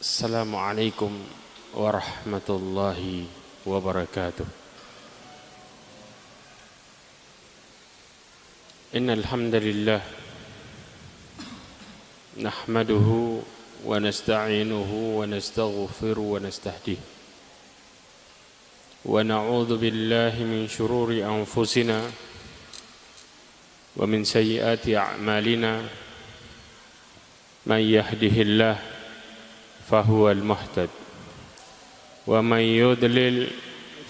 السلام عليكم ورحمة الله وبركاته. إن الحمد لله نحمده ونستعينه ونستغفر ونستهديه. ونعوذ بالله من شرور أنفسنا ومن سيئات أعمالنا من يهده الله فهو المهتد ومن يضلل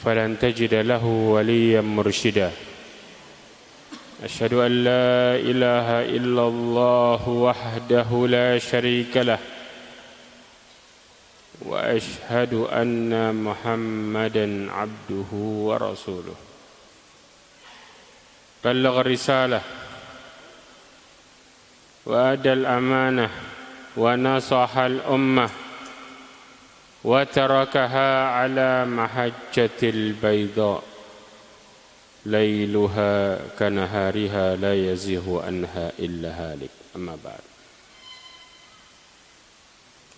فلن تجد له وليا مرشدا أشهد أن لا إله إلا الله وحده لا شريك له وأشهد أن محمدا عبده ورسوله بلغ الرسالة وأدى الأمانة ونصح الأمة وتركها على محجة البيضاء ليلها كنهارها لا يزيغ عنها إلا هالك. أما بعد.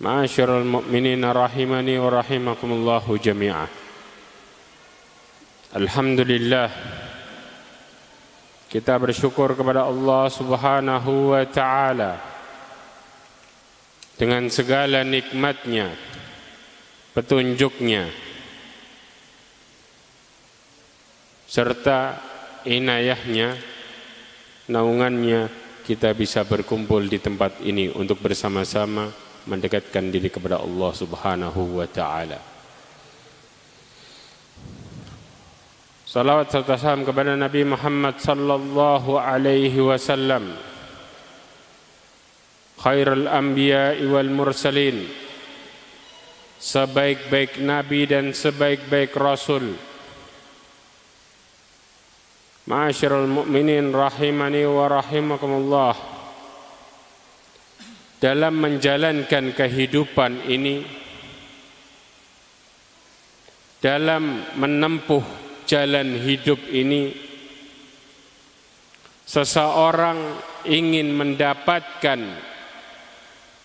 معاشر المؤمنين رحمني ورحمكم الله جميعا. الحمد لله kita bersyukur kepada Allah Subhanahu wa taala dengan segala nikmatnya petunjuknya serta inayahnya naungannya kita bisa berkumpul di tempat ini untuk bersama-sama mendekatkan diri kepada Allah Subhanahu wa taala. Salawat serta salam kepada Nabi Muhammad sallallahu alaihi wasallam. Khairul anbiya wal mursalin. Sebaik-baik nabi dan sebaik-baik rasul. Ma'asyiral mu'minin rahimani wa rahimakumullah. Dalam menjalankan kehidupan ini dalam menempuh jalan hidup ini seseorang ingin mendapatkan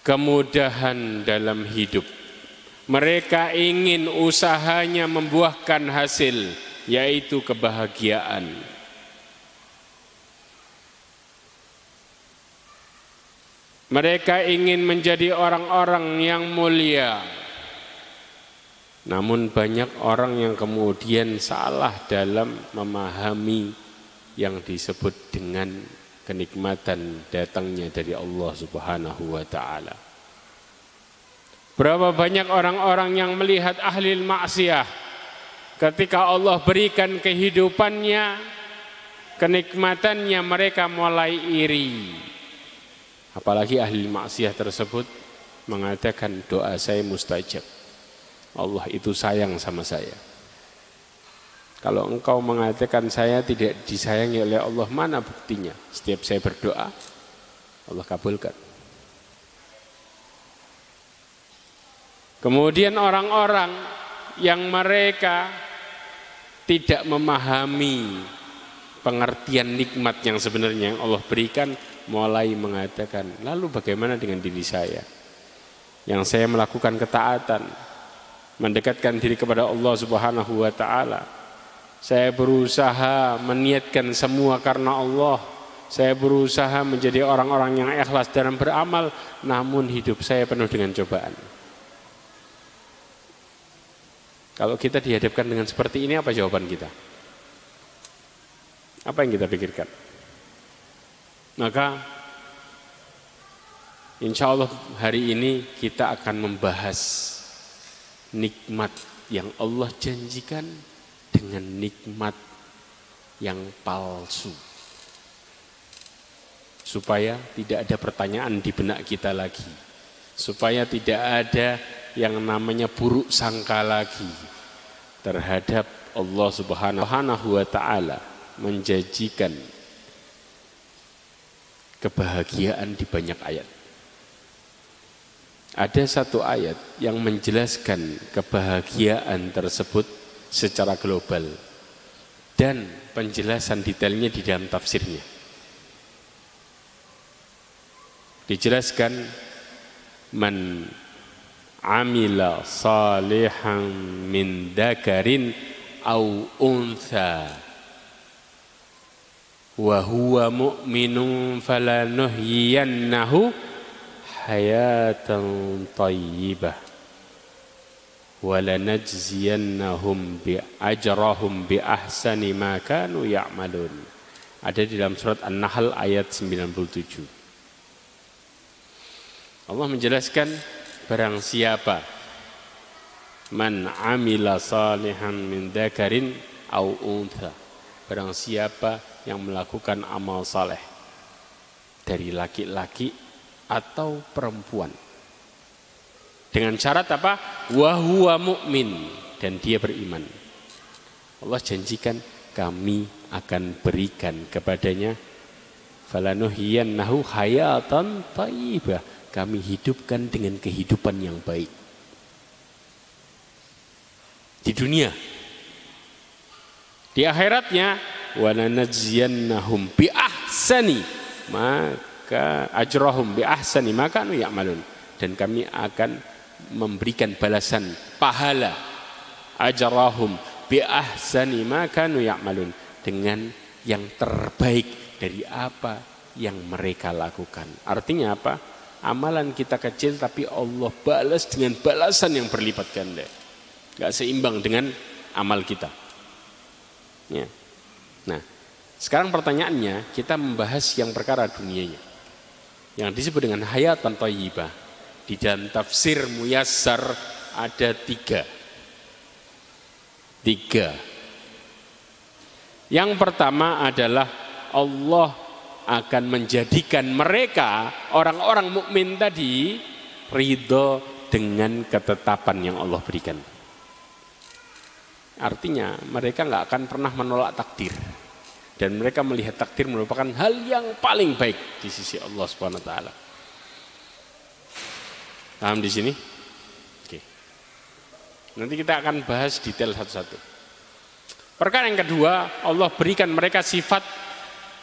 kemudahan dalam hidup. Mereka ingin usahanya membuahkan hasil yaitu kebahagiaan. Mereka ingin menjadi orang-orang yang mulia namun banyak orang yang kemudian salah dalam memahami yang disebut dengan kenikmatan datangnya dari Allah Subhanahu wa taala. Berapa banyak orang-orang yang melihat ahli maksiat ketika Allah berikan kehidupannya kenikmatannya mereka mulai iri. Apalagi ahli maksiat tersebut mengatakan doa saya mustajab. Allah itu sayang sama saya. Kalau engkau mengatakan saya tidak disayangi oleh Allah, mana buktinya? Setiap saya berdoa, Allah kabulkan. Kemudian orang-orang yang mereka tidak memahami pengertian nikmat yang sebenarnya yang Allah berikan, mulai mengatakan, lalu bagaimana dengan diri saya? Yang saya melakukan ketaatan, mendekatkan diri kepada Allah Subhanahu wa taala. Saya berusaha meniatkan semua karena Allah. Saya berusaha menjadi orang-orang yang ikhlas dalam beramal, namun hidup saya penuh dengan cobaan. Kalau kita dihadapkan dengan seperti ini, apa jawaban kita? Apa yang kita pikirkan? Maka, insya Allah hari ini kita akan membahas nikmat yang Allah janjikan dengan nikmat yang palsu. Supaya tidak ada pertanyaan di benak kita lagi. Supaya tidak ada yang namanya buruk sangka lagi terhadap Allah Subhanahu wa taala menjanjikan kebahagiaan di banyak ayat. Ada satu ayat yang menjelaskan kebahagiaan tersebut secara global dan penjelasan detailnya di dalam tafsirnya. dijelaskan man amila salihan min dakarin au untha wa huwa mu'minun falanuhyiyannahu hayatan tayyibah walanajziyannahum bi ajrahum bi ahsani ma kanu ya'malun ada di dalam surat An-Nahl ayat 97 Allah menjelaskan barang siapa man amila salihan min dakarin au untha barang siapa yang melakukan amal saleh dari laki-laki atau perempuan. Dengan syarat apa? Wahwa mu'min. Dan dia beriman. Allah janjikan kami akan berikan kepadanya falanuhiyannahu hayatan taibah kami hidupkan dengan kehidupan yang baik. Di dunia. Di akhiratnya wananajziyannahum bi ahsani maka ajrahum bi ahsani maka nu ya'malun dan kami akan memberikan balasan pahala ajrahum bi ahsani maka nu ya'malun dengan yang terbaik dari apa yang mereka lakukan. Artinya apa? Amalan kita kecil tapi Allah balas dengan balasan yang berlipat ganda. Gak seimbang dengan amal kita. Ya. Nah, sekarang pertanyaannya kita membahas yang perkara dunianya. Yang disebut dengan hayatan thayyibah. Di dalam tafsir muyassar ada tiga. Tiga. Yang pertama adalah Allah akan menjadikan mereka orang-orang mukmin tadi ridho dengan ketetapan yang Allah berikan. Artinya mereka nggak akan pernah menolak takdir dan mereka melihat takdir merupakan hal yang paling baik di sisi Allah Subhanahu wa taala. Paham di sini? Oke. Nanti kita akan bahas detail satu-satu. Perkara yang kedua, Allah berikan mereka sifat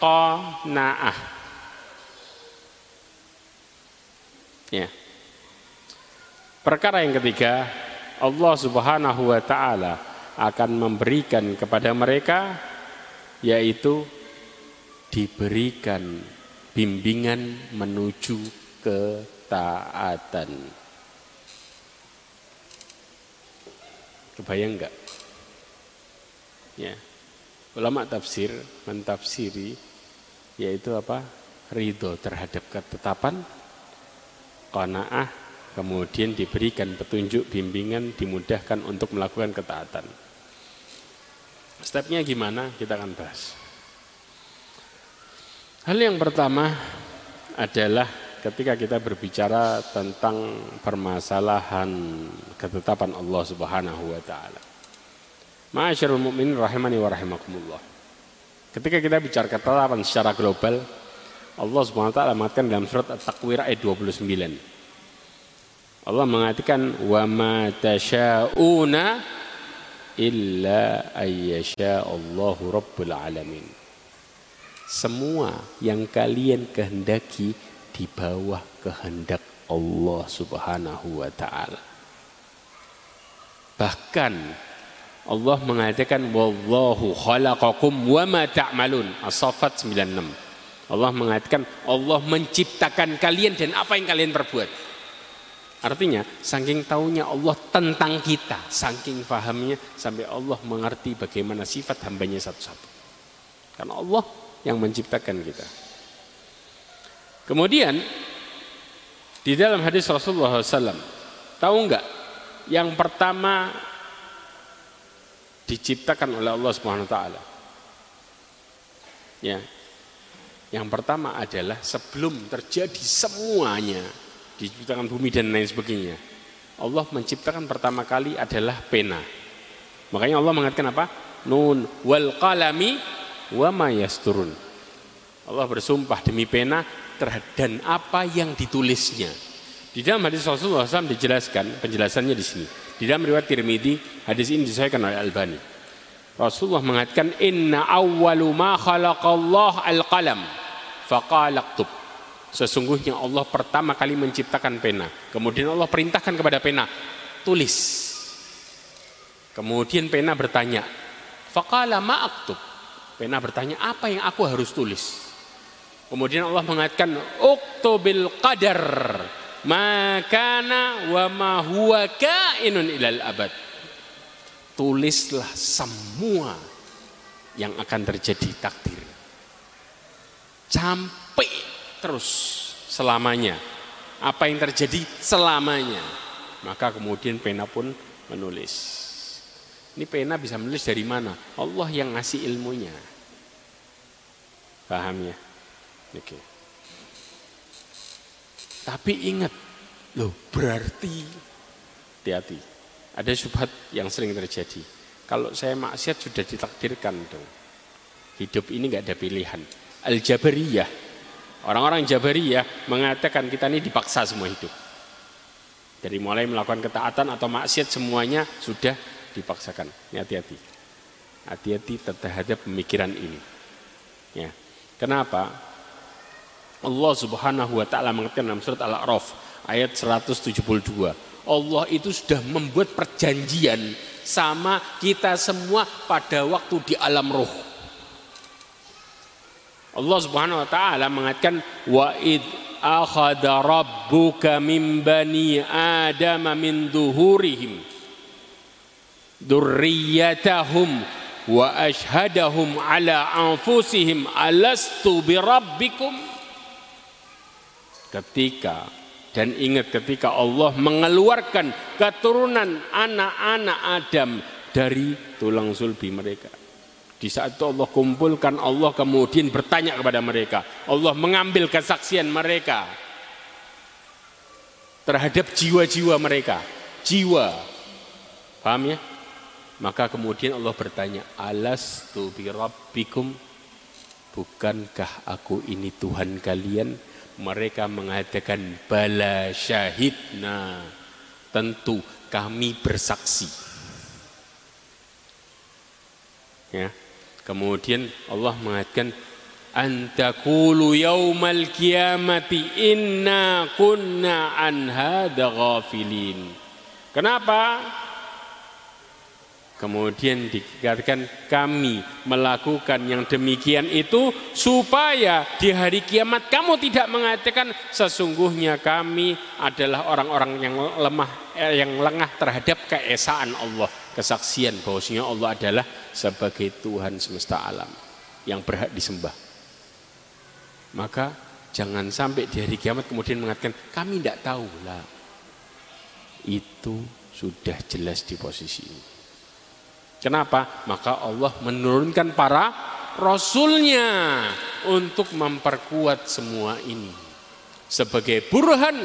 qanaah. Ya. Perkara yang ketiga, Allah Subhanahu wa taala akan memberikan kepada mereka yaitu diberikan bimbingan menuju ketaatan. Kebayang enggak? Ya. Ulama tafsir mentafsiri yaitu apa? Ridho terhadap ketetapan, qanaah, kemudian diberikan petunjuk, bimbingan, dimudahkan untuk melakukan ketaatan. Stepnya gimana? Kita akan bahas. Hal yang pertama adalah ketika kita berbicara tentang permasalahan ketetapan Allah Subhanahu wa taala. Ma'asyarul mu'minin rahimani wa rahimakumullah. Ketika kita bicara ketetapan secara global, Allah Subhanahu wa taala mengatakan dalam surat At-Takwir ayat 29. Allah mengatakan wa ma tasyauna illa ayyasha Allahu rabbul alamin. Semua yang kalian kehendaki di bawah kehendak Allah Subhanahu wa taala. Bahkan Allah mengatakan wallahu khalaqakum wa ma ta'malun. As-Saffat 96. Allah mengatakan Allah menciptakan kalian dan apa yang kalian perbuat. Artinya, saking taunya Allah tentang kita, saking fahamnya sampai Allah mengerti bagaimana sifat hambanya satu-satu. Karena Allah yang menciptakan kita. Kemudian di dalam hadis Rasulullah SAW, tahu enggak? Yang pertama diciptakan oleh Allah Subhanahu taala. Ya. Yang pertama adalah sebelum terjadi semuanya diciptakan bumi dan lain sebagainya. Allah menciptakan pertama kali adalah pena. Makanya Allah mengatakan apa? Nun wal qalami wa ma yasturun. Allah bersumpah demi pena dan apa yang ditulisnya. Di dalam hadis Rasulullah SAW dijelaskan, penjelasannya di sini. Di dalam riwayat Tirmidzi, hadis ini disahkan oleh Albani. Rasulullah mengatakan inna awwalu ma khalaqallah al-qalam faqala. Sesungguhnya Allah pertama kali menciptakan pena. Kemudian Allah perintahkan kepada pena, tulis. Kemudian pena bertanya, Faqala ma'aktub. Pena bertanya, apa yang aku harus tulis? Kemudian Allah mengatakan, Uktubil qadar, makana wa ma huwa kainun ilal abad. Tulislah semua yang akan terjadi takdir. Sampai terus selamanya. Apa yang terjadi selamanya. Maka kemudian pena pun menulis. Ini pena bisa menulis dari mana? Allah yang ngasih ilmunya. Paham ya? Oke. Tapi ingat, loh berarti hati-hati. Ada syubhat yang sering terjadi. Kalau saya maksiat sudah ditakdirkan dong. Hidup ini nggak ada pilihan. Al-Jabariyah Orang-orang Jabariyah mengatakan kita ini dipaksa semua hidup. Dari mulai melakukan ketaatan atau maksiat semuanya sudah dipaksakan. Hati-hati. Hati-hati terhadap pemikiran ini. Ya. Kenapa? Allah Subhanahu wa taala mengatakan dalam surat Al-A'raf ayat 172. Allah itu sudah membuat perjanjian sama kita semua pada waktu di alam roh. Allah Subhanahu wa taala mengatakan wa id akhadha rabbuka min bani adam min duhurihim dzurriyyatahum wa ashhadahum ala anfusihim alastu birabbikum ketika dan ingat ketika Allah mengeluarkan keturunan anak-anak Adam dari tulang sulbi mereka di saat itu Allah kumpulkan, Allah kemudian bertanya kepada mereka. Allah mengambil kesaksian mereka terhadap jiwa-jiwa mereka. Jiwa. Paham ya? Maka kemudian Allah bertanya, Alas tu birabbikum? Bukankah aku ini Tuhan kalian? Mereka mengatakan, Bala syahidna. Tentu kami bersaksi. Ya, Kemudian Allah mengatakan antakulu yaumal kiamati inna kunna an hada ghafilin. Kenapa? Kemudian dikatakan kami melakukan yang demikian itu supaya di hari kiamat kamu tidak mengatakan sesungguhnya kami adalah orang-orang yang lemah eh, yang lengah terhadap keesaan Allah kesaksian bahwasanya Allah adalah sebagai Tuhan semesta alam yang berhak disembah. Maka jangan sampai di hari kiamat kemudian mengatakan kami tidak tahu lah. Itu sudah jelas di posisi ini. Kenapa? Maka Allah menurunkan para rasulnya untuk memperkuat semua ini. Sebagai burhan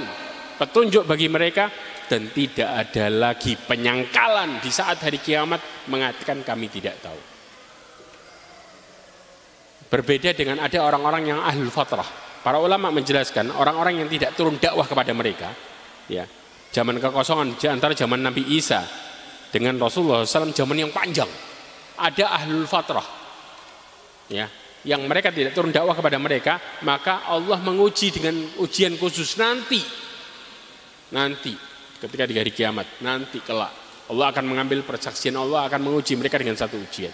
petunjuk bagi mereka dan tidak ada lagi penyangkalan di saat hari kiamat mengatakan kami tidak tahu. Berbeda dengan ada orang-orang yang ahlul fatrah. Para ulama menjelaskan orang-orang yang tidak turun dakwah kepada mereka, ya zaman kekosongan antara zaman Nabi Isa dengan Rasulullah SAW zaman yang panjang. Ada ahlul fatrah, ya yang mereka tidak turun dakwah kepada mereka, maka Allah menguji dengan ujian khusus nanti. Nanti ketika di hari kiamat nanti kelak Allah akan mengambil persaksian Allah akan menguji mereka dengan satu ujian.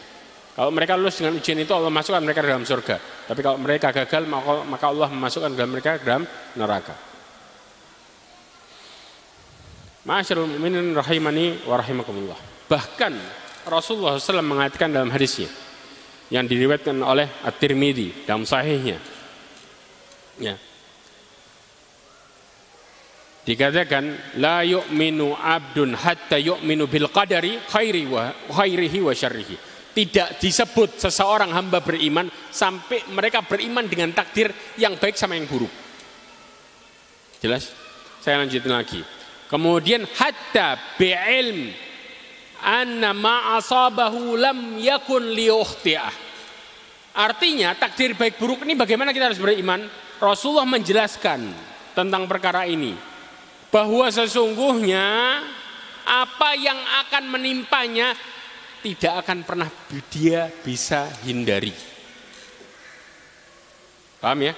Kalau mereka lulus dengan ujian itu Allah masukkan mereka dalam surga. Tapi kalau mereka gagal maka Allah memasukkan dalam mereka dalam neraka. Ma'asyarul mu'minin rahimani wa bahkan Rasulullah SAW mengatakan dalam hadisnya yang diriwayatkan oleh At-Tirmidzi dalam sahihnya. Ya Dikatakan la yu'minu abdun hatta yu'minu bil qadari khairi wa khairihi wa syarrihi. Tidak disebut seseorang hamba beriman sampai mereka beriman dengan takdir yang baik sama yang buruk. Jelas? Saya lanjutin lagi. Kemudian hatta bi'ilm anna ma asabahu lam yakun liyukhti'ah. Artinya takdir baik buruk ini bagaimana kita harus beriman? Rasulullah menjelaskan tentang perkara ini bahwa sesungguhnya apa yang akan menimpanya tidak akan pernah dia bisa hindari. Paham ya?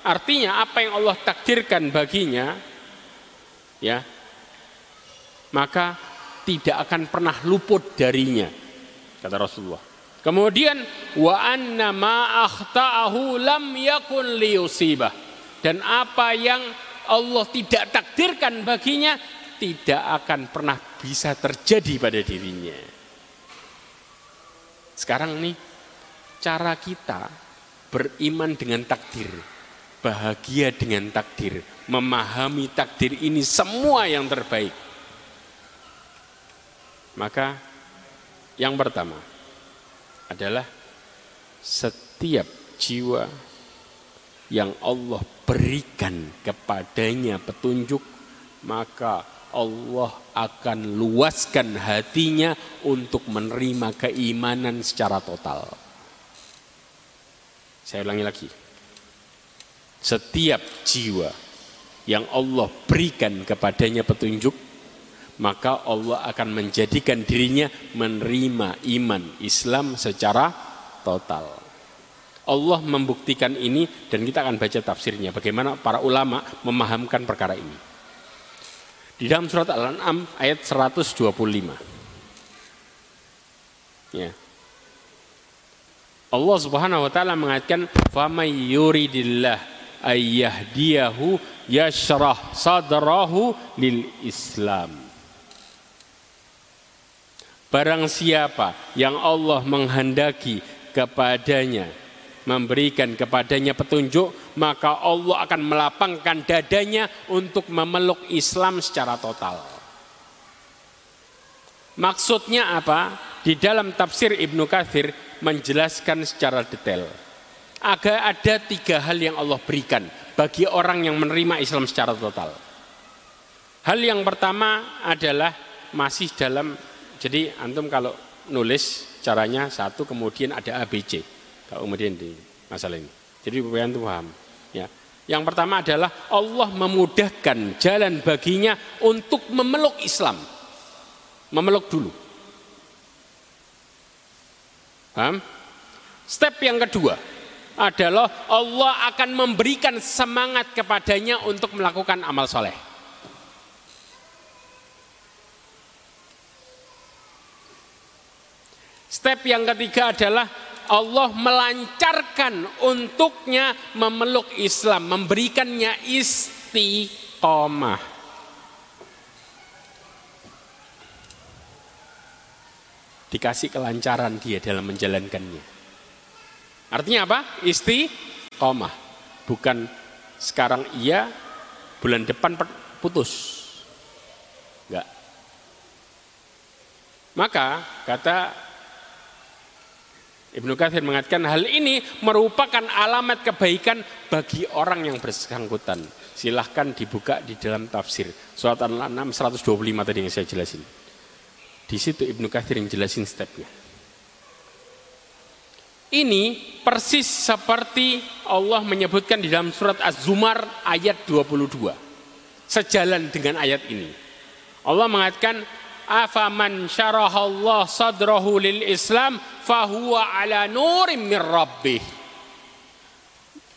Artinya apa yang Allah takdirkan baginya ya maka tidak akan pernah luput darinya kata Rasulullah. Kemudian wa anna ma lam yakun liyusibah dan apa yang Allah tidak takdirkan baginya tidak akan pernah bisa terjadi pada dirinya. Sekarang nih cara kita beriman dengan takdir bahagia dengan takdir, memahami takdir ini semua yang terbaik. Maka yang pertama adalah setiap jiwa yang Allah berikan kepadanya petunjuk, maka Allah akan luaskan hatinya untuk menerima keimanan secara total. Saya ulangi lagi setiap jiwa yang Allah berikan kepadanya petunjuk, maka Allah akan menjadikan dirinya menerima iman Islam secara total. Allah membuktikan ini dan kita akan baca tafsirnya bagaimana para ulama memahamkan perkara ini. Di dalam surat Al-An'am ayat 125. Ya. Allah Subhanahu wa taala mengatakan may yuridillah ayyahdiyahu yashrah sadrahu lil Islam. Barang siapa yang Allah menghendaki kepadanya memberikan kepadanya petunjuk, maka Allah akan melapangkan dadanya untuk memeluk Islam secara total. Maksudnya apa? Di dalam tafsir Ibnu Katsir menjelaskan secara detail agar ada tiga hal yang Allah berikan bagi orang yang menerima Islam secara total. Hal yang pertama adalah masih dalam, jadi antum kalau nulis caranya satu kemudian ada ABC kemudian di masalah ini. Jadi supaya antum paham. Ya. Yang pertama adalah Allah memudahkan jalan baginya untuk memeluk Islam. Memeluk dulu. Paham? Step yang kedua, adalah Allah akan memberikan semangat kepadanya untuk melakukan amal soleh. Step yang ketiga adalah Allah melancarkan untuknya memeluk Islam, memberikannya istiqomah. Dikasih kelancaran dia dalam menjalankannya. Artinya apa? Istiqomah. Bukan sekarang iya, bulan depan putus. Enggak. Maka kata Ibnu Katsir mengatakan hal ini merupakan alamat kebaikan bagi orang yang bersangkutan. Silahkan dibuka di dalam tafsir. Surat Al-An'am 125 tadi yang saya jelasin. Di situ Ibnu Katsir jelasin stepnya. Ini persis seperti Allah menyebutkan di dalam surat Az-Zumar ayat 22. Sejalan dengan ayat ini. Allah mengatakan afaman syarahallah sadrahu lil Islam fahuwa ala nurim mir rabbih.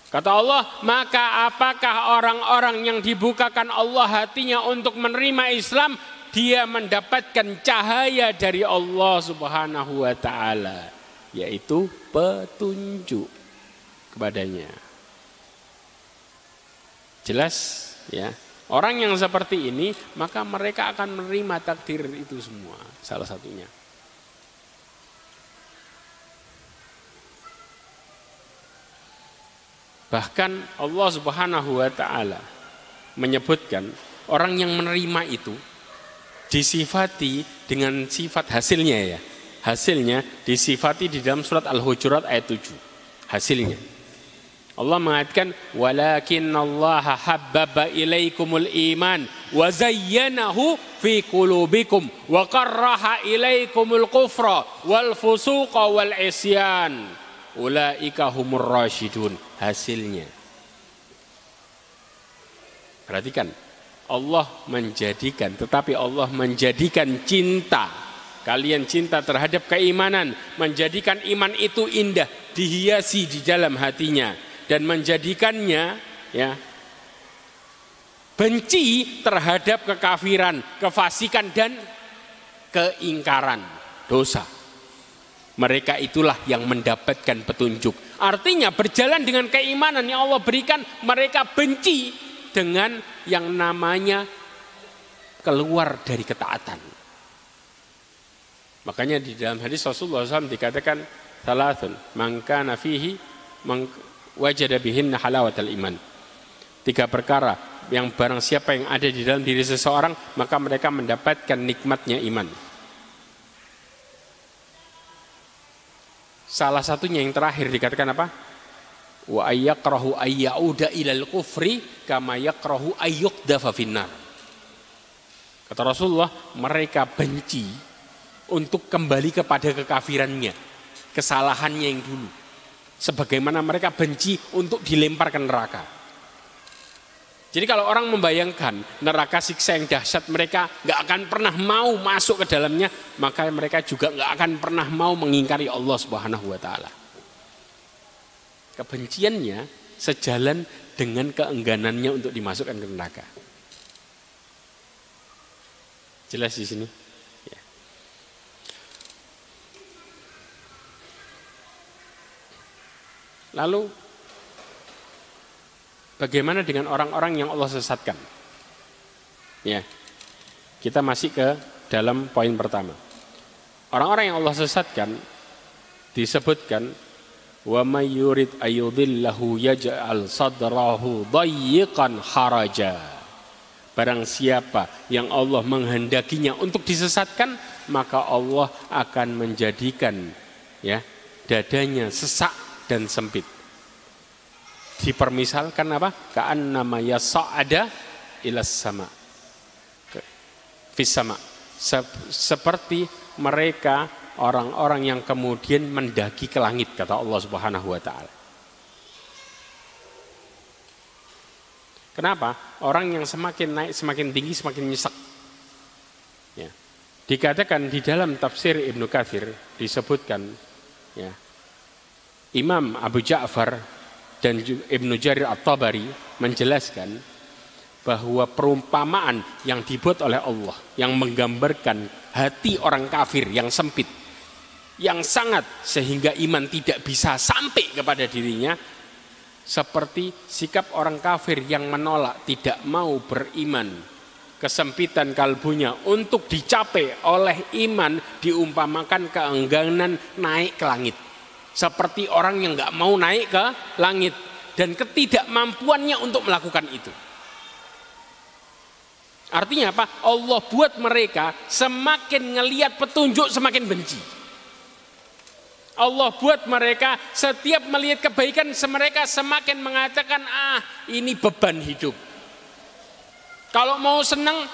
Kata Allah, maka apakah orang-orang yang dibukakan Allah hatinya untuk menerima Islam, dia mendapatkan cahaya dari Allah Subhanahu wa taala yaitu petunjuk kepadanya. Jelas ya. Orang yang seperti ini maka mereka akan menerima takdir itu semua salah satunya. Bahkan Allah Subhanahu wa taala menyebutkan orang yang menerima itu disifati dengan sifat hasilnya ya hasilnya disifati di dalam surat Al-Hujurat ayat 7. Hasilnya. Allah mengatakan walakin Allah habbaba ilaikumul iman wa zayyanahu fi qulubikum wa karraha ilaikumul kufra wal fusuqa wal isyan. Ulaika humur rasyidun. Hasilnya. Perhatikan. Allah menjadikan tetapi Allah menjadikan cinta. Kalian cinta terhadap keimanan, menjadikan iman itu indah, dihiasi di dalam hatinya dan menjadikannya ya benci terhadap kekafiran, kefasikan dan keingkaran dosa. Mereka itulah yang mendapatkan petunjuk. Artinya berjalan dengan keimanan yang Allah berikan, mereka benci dengan yang namanya keluar dari ketaatan. Makanya di dalam hadis Rasulullah SAW dikatakan salatun mangka nafihi wajada bihin halawatal iman. Tiga perkara yang barang siapa yang ada di dalam diri seseorang maka mereka mendapatkan nikmatnya iman. Salah satunya yang terakhir dikatakan apa? Wa ayyakrahu ayyauda ilal kufri kama yakrahu ayyuqdafa finnar. Kata Rasulullah, mereka benci untuk kembali kepada kekafirannya, kesalahannya yang dulu. Sebagaimana mereka benci untuk dilempar ke neraka. Jadi kalau orang membayangkan neraka siksa yang dahsyat mereka nggak akan pernah mau masuk ke dalamnya, maka mereka juga nggak akan pernah mau mengingkari Allah Subhanahu wa taala. Kebenciannya sejalan dengan keengganannya untuk dimasukkan ke neraka. Jelas di sini? Lalu Bagaimana dengan orang-orang yang Allah sesatkan? Ya. Kita masih ke dalam poin pertama. Orang-orang yang Allah sesatkan disebutkan wa may yurid ayudillahu yaj'al sadrahu dayyiqan haraja. Barang siapa yang Allah menghendakinya untuk disesatkan, maka Allah akan menjadikan ya dadanya sesak dan sempit dipermisalkan apa? Kaan nama ada ilas sama. Fis sama. Seperti mereka orang-orang yang kemudian mendaki ke langit kata Allah Subhanahu wa taala. Kenapa? Orang yang semakin naik semakin tinggi semakin nyesek. Ya. Dikatakan di dalam tafsir Ibnu Katsir disebutkan ya. Imam Abu Ja'far dan Ibnu Jarir At-Tabari menjelaskan bahwa perumpamaan yang dibuat oleh Allah yang menggambarkan hati orang kafir yang sempit yang sangat sehingga iman tidak bisa sampai kepada dirinya seperti sikap orang kafir yang menolak tidak mau beriman. Kesempitan kalbunya untuk dicapai oleh iman diumpamakan keengganan naik ke langit seperti orang yang nggak mau naik ke langit dan ketidakmampuannya untuk melakukan itu. Artinya apa? Allah buat mereka semakin ngeliat petunjuk semakin benci. Allah buat mereka setiap melihat kebaikan mereka semakin mengatakan ah ini beban hidup. Kalau mau senang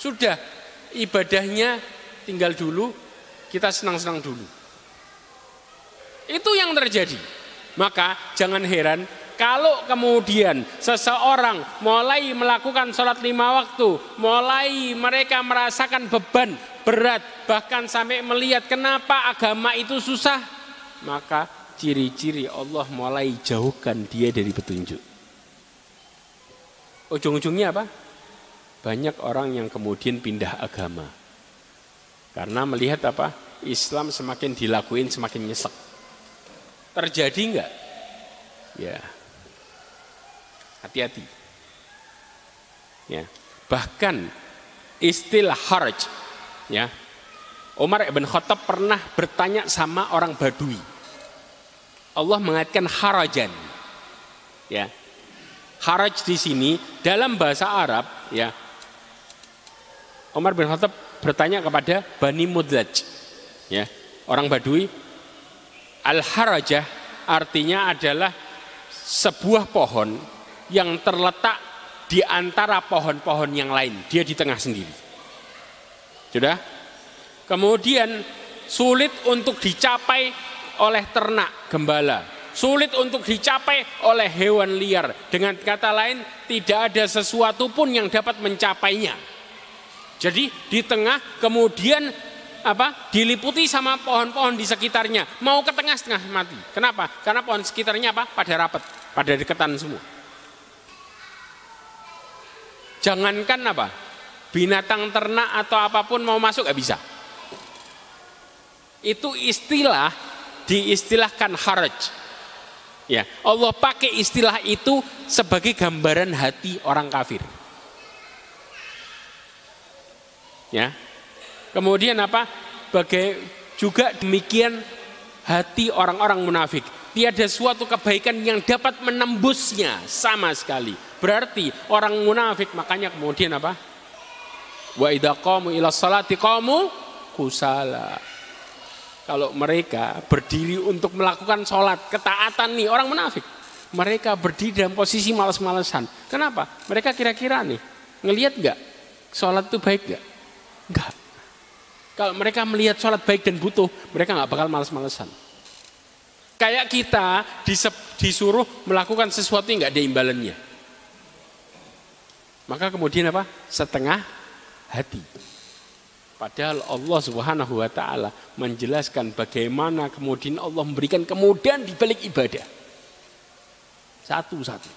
sudah ibadahnya tinggal dulu kita senang-senang dulu. Itu yang terjadi. Maka jangan heran kalau kemudian seseorang mulai melakukan sholat lima waktu, mulai mereka merasakan beban berat, bahkan sampai melihat kenapa agama itu susah, maka ciri-ciri Allah mulai jauhkan dia dari petunjuk. Ujung-ujungnya apa? Banyak orang yang kemudian pindah agama. Karena melihat apa? Islam semakin dilakuin semakin nyesek. Terjadi enggak? Ya. Hati-hati. Ya. Bahkan istilah haraj ya. Umar ibn Khattab pernah bertanya sama orang Badui. Allah mengatakan harajan. Ya. Haraj di sini dalam bahasa Arab ya. Umar bin Khattab bertanya kepada Bani Mudlaj. Ya. Orang Badui Al-harajah artinya adalah sebuah pohon yang terletak di antara pohon-pohon yang lain. Dia di tengah sendiri. Sudah? Kemudian sulit untuk dicapai oleh ternak gembala. Sulit untuk dicapai oleh hewan liar. Dengan kata lain, tidak ada sesuatu pun yang dapat mencapainya. Jadi di tengah kemudian apa diliputi sama pohon-pohon di sekitarnya mau ke tengah setengah mati kenapa karena pohon sekitarnya apa pada rapat pada deketan semua Jangankan apa? Binatang ternak atau apa pun mau masuk gak bisa. Itu istilah diistilahkan haraj. Ya, Allah pakai istilah itu sebagai gambaran hati orang kafir. Ya. Kemudian apa? Bagai juga demikian hati orang-orang munafik. Tiada suatu kebaikan yang dapat menembusnya sama sekali. Berarti orang munafik makanya kemudian apa? Wa idza qamu ila salati qamu kusala. Kalau mereka berdiri untuk melakukan sholat, ketaatan nih orang munafik. Mereka berdiri dalam posisi malas-malesan. Kenapa? Mereka kira-kira nih, ngelihat nggak sholat itu baik nggak? Nggak. Kalau mereka melihat sholat baik dan butuh, mereka nggak bakal males-malesan. Kayak kita disuruh melakukan sesuatu yang nggak ada imbalannya. Maka kemudian apa? Setengah hati. Padahal Allah Subhanahu wa taala menjelaskan bagaimana kemudian Allah memberikan kemudahan di balik ibadah. Satu-satu.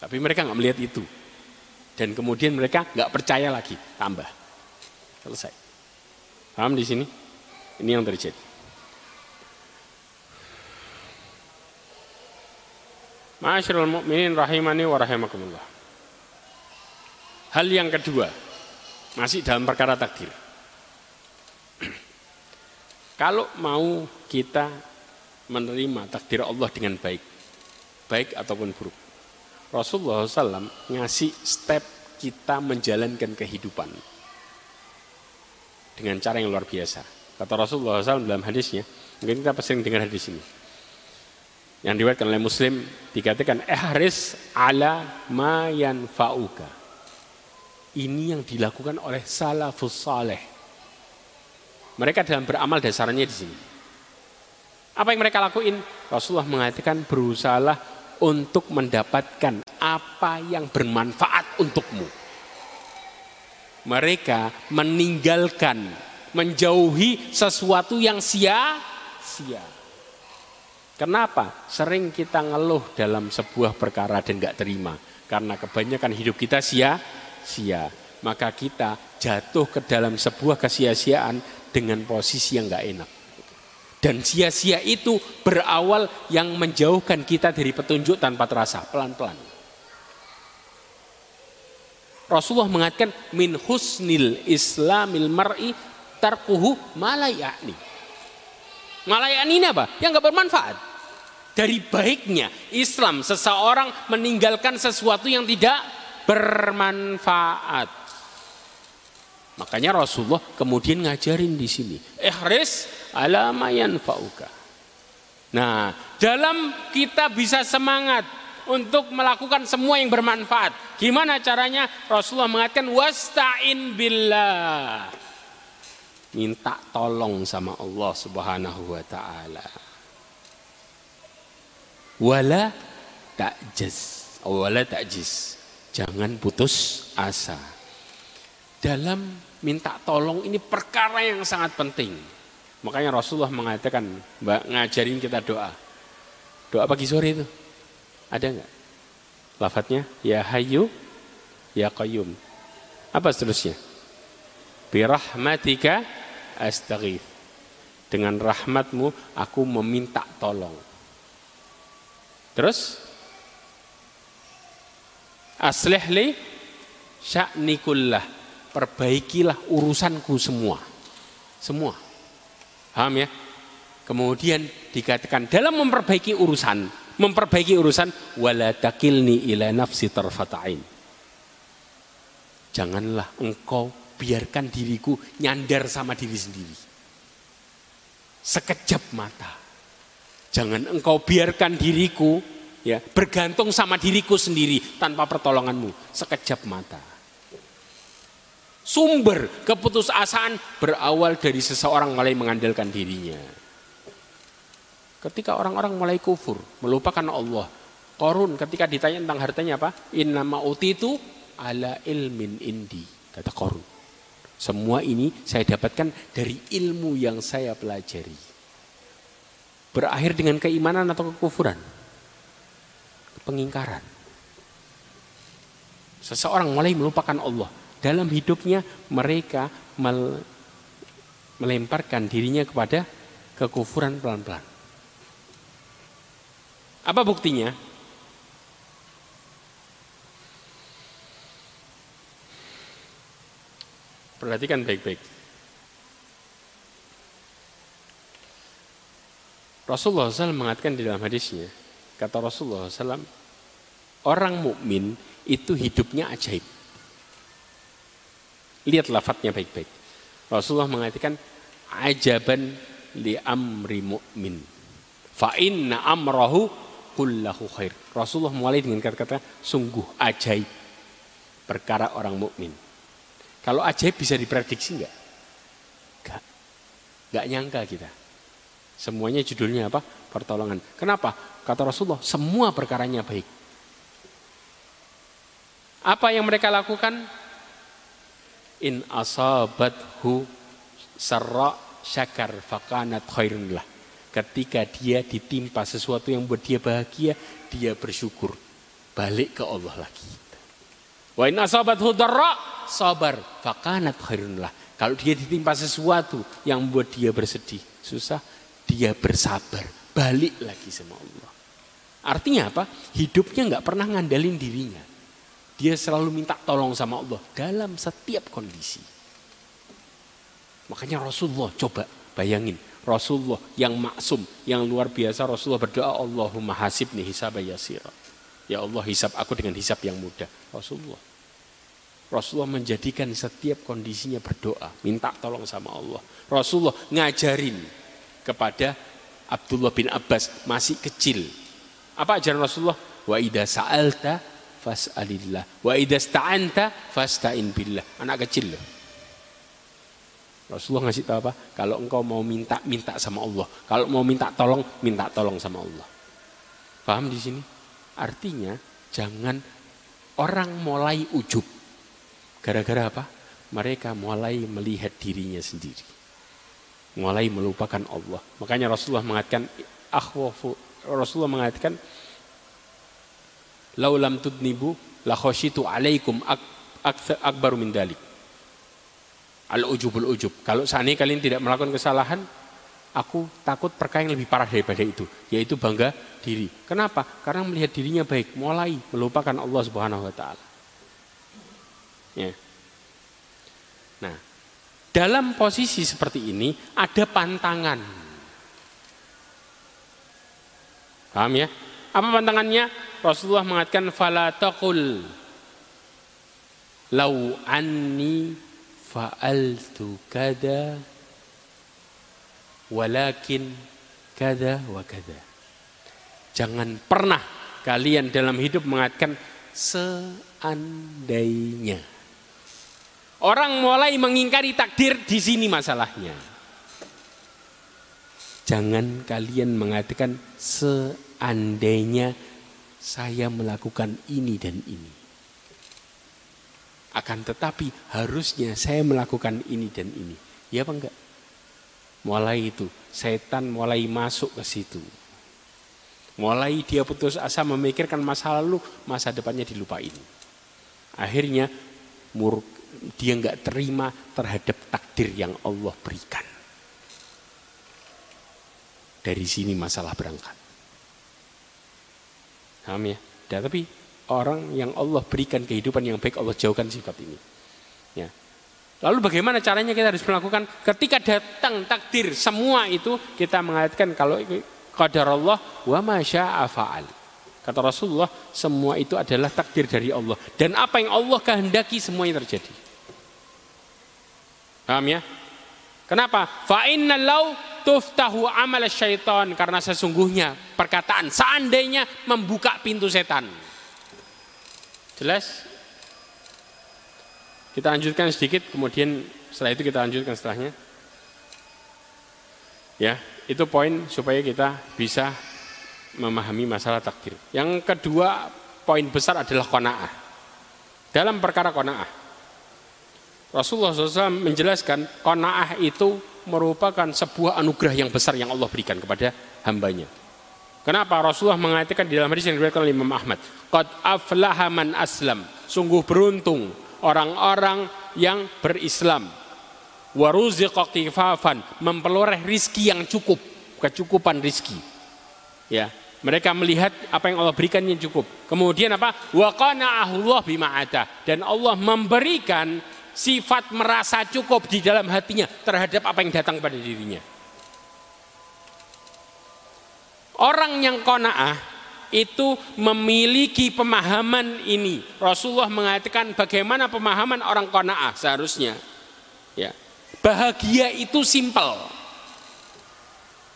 Tapi mereka nggak melihat itu. Dan kemudian mereka nggak percaya lagi, tambah. Selesai. Paham di sini? Ini yang terjadi. Ma'asyiral mu'minin rahimani wa rahimakumullah. Hal yang kedua, masih dalam perkara takdir. Kalau mau kita menerima takdir Allah dengan baik, baik ataupun buruk. Rasulullah SAW ngasih step kita menjalankan kehidupan dengan cara yang luar biasa. Kata Rasulullah SAW dalam hadisnya, mungkin kita sering dengar hadis ini. Yang diriwayatkan oleh Muslim dikatakan ehris ala ma yanfa'uka. Ini yang dilakukan oleh salafus saleh. Mereka dalam beramal dasarnya di sini. Apa yang mereka lakuin? Rasulullah mengatakan berusahalah untuk mendapatkan apa yang bermanfaat untukmu mereka meninggalkan, menjauhi sesuatu yang sia-sia. Kenapa? Sering kita ngeluh dalam sebuah perkara dan gak terima. Karena kebanyakan hidup kita sia-sia. Maka kita jatuh ke dalam sebuah kesia-siaan dengan posisi yang gak enak. Dan sia-sia itu berawal yang menjauhkan kita dari petunjuk tanpa terasa, pelan-pelan. Rasulullah mengatakan min husnil islamil mar'i tarkuhu malayani. Malayani ini apa? Yang nggak bermanfaat. Dari baiknya Islam seseorang meninggalkan sesuatu yang tidak bermanfaat. Makanya Rasulullah kemudian ngajarin di sini. Ihris ala fauka. Nah, dalam kita bisa semangat untuk melakukan semua yang bermanfaat. Gimana caranya? Rasulullah mengatakan wasta'in billah. Minta tolong sama Allah Subhanahu wa taala. Wala ta'jiz. Wala ta'jiz. Jangan putus asa. Dalam minta tolong ini perkara yang sangat penting. Makanya Rasulullah mengatakan, Mbak ngajarin kita doa. Doa pagi sore itu. Ada nggak? Lafadznya ya hayu ya qayyum. Apa seterusnya? Birahmatika astaghith. Dengan rahmatmu aku meminta tolong. Terus aslih li sya'nikullah. Perbaikilah urusanku semua. Semua. Paham ya? Kemudian dikatakan dalam memperbaiki urusan memperbaiki urusan wala takilni ila nafsi tarfatain. Janganlah engkau biarkan diriku nyandar sama diri sendiri. Sekejap mata. Jangan engkau biarkan diriku ya bergantung sama diriku sendiri tanpa pertolonganmu. Sekejap mata. Sumber keputusasaan berawal dari seseorang mulai mengandalkan dirinya. Ketika orang-orang mulai kufur, melupakan Allah. Korun ketika ditanya tentang hartanya apa? Inna itu ala ilmin indi. Kata Korun. Semua ini saya dapatkan dari ilmu yang saya pelajari. Berakhir dengan keimanan atau kekufuran? Pengingkaran. Seseorang mulai melupakan Allah. Dalam hidupnya mereka melemparkan dirinya kepada kekufuran pelan-pelan. Apa buktinya? Perhatikan baik-baik. Rasulullah SAW mengatakan di dalam hadisnya, kata Rasulullah SAW, orang mukmin itu hidupnya ajaib. Lihat lafadznya baik-baik. Rasulullah mengatakan, ajaban li amri mu'min. Fa inna amrahu kullahu khair. Rasulullah mulai dengan kata-kata sungguh ajaib perkara orang mukmin. Kalau ajaib bisa diprediksi enggak? Enggak. Enggak nyangka kita. Semuanya judulnya apa? Pertolongan. Kenapa? Kata Rasulullah, semua perkaranya baik. Apa yang mereka lakukan? In asabathu sarra syakar fakanat khairun lah. Ketika dia ditimpa sesuatu yang buat dia bahagia, dia bersyukur. Balik ke Allah lagi. Wa in asabathu darra sabar fakanat khairun lah. Kalau dia ditimpa sesuatu yang buat dia bersedih, susah, dia bersabar, balik lagi sama Allah. Artinya apa? Hidupnya nggak pernah ngandalin dirinya. Dia selalu minta tolong sama Allah dalam setiap kondisi. Makanya Rasulullah coba bayangin. Rasulullah yang maksum, yang luar biasa Rasulullah berdoa Allahumma hasibni hisab yasira. Ya Allah hisab aku dengan hisab yang mudah. Rasulullah. Rasulullah menjadikan setiap kondisinya berdoa, minta tolong sama Allah. Rasulullah ngajarin kepada Abdullah bin Abbas masih kecil. Apa ajaran Rasulullah? Wa idza sa'alta fas'alillah. Wa idza sta'anta fasta'in billah. Anak kecil loh. Rasulullah ngasih tahu apa? Kalau engkau mau minta, minta sama Allah. Kalau mau minta tolong, minta tolong sama Allah. Paham di sini? Artinya jangan orang mulai ujub. Gara-gara apa? Mereka mulai melihat dirinya sendiri mulai melupakan Allah. Makanya Rasulullah mengatakan akhwafu Rasulullah mengatakan laulam tudnibu la khasyitu alaikum ak, ak, akbaru min dalik. Al ujubul ujub. Kalau seandainya kalian tidak melakukan kesalahan, aku takut perkara yang lebih parah daripada itu, yaitu bangga diri. Kenapa? Karena melihat dirinya baik, mulai melupakan Allah Subhanahu wa taala. Ya. Nah, dalam posisi seperti ini ada pantangan. Paham ya? Apa pantangannya? Rasulullah mengatakan fala taqul lau anni fa'altu kada walakin kada wa kada. Jangan pernah kalian dalam hidup mengatakan seandainya. Orang mulai mengingkari takdir di sini masalahnya. Jangan kalian mengatakan seandainya saya melakukan ini dan ini. Akan tetapi harusnya saya melakukan ini dan ini. Ya apa enggak? Mulai itu setan mulai masuk ke situ. Mulai dia putus asa memikirkan masa lalu, masa depannya dilupain. Akhirnya murka dia nggak terima terhadap takdir yang Allah berikan. Dari sini masalah berangkat. Paham ya? Dan tapi orang yang Allah berikan kehidupan yang baik Allah jauhkan sifat ini. Ya. Lalu bagaimana caranya kita harus melakukan ketika datang takdir semua itu kita mengatakan kalau qadar Allah wa masya. Kata Rasulullah, semua itu adalah takdir dari Allah. Dan apa yang Allah kehendaki semuanya terjadi. Paham ya? Kenapa? Fa lau tuftahu amal syaitan karena sesungguhnya perkataan seandainya membuka pintu setan. Jelas? Kita lanjutkan sedikit kemudian setelah itu kita lanjutkan setelahnya. Ya, itu poin supaya kita bisa memahami masalah takdir. Yang kedua, poin besar adalah kona'ah. Dalam perkara kona'ah, Rasulullah SAW menjelaskan kona'ah itu merupakan sebuah anugerah yang besar yang Allah berikan kepada hambanya. Kenapa Rasulullah mengatakan di dalam hadis yang diriwayatkan oleh Imam Ahmad, "Qad aflaha man aslam Sungguh beruntung orang-orang yang berislam. Waruziqa kifafan, memperoleh rizki yang cukup, kecukupan rizki. Ya, mereka melihat apa yang Allah berikan yang cukup. Kemudian apa? Wa qana'ahullah bima dan Allah memberikan sifat merasa cukup di dalam hatinya terhadap apa yang datang pada dirinya. Orang yang kona'ah itu memiliki pemahaman ini. Rasulullah mengatakan bagaimana pemahaman orang kona'ah seharusnya. Ya. Bahagia itu simpel.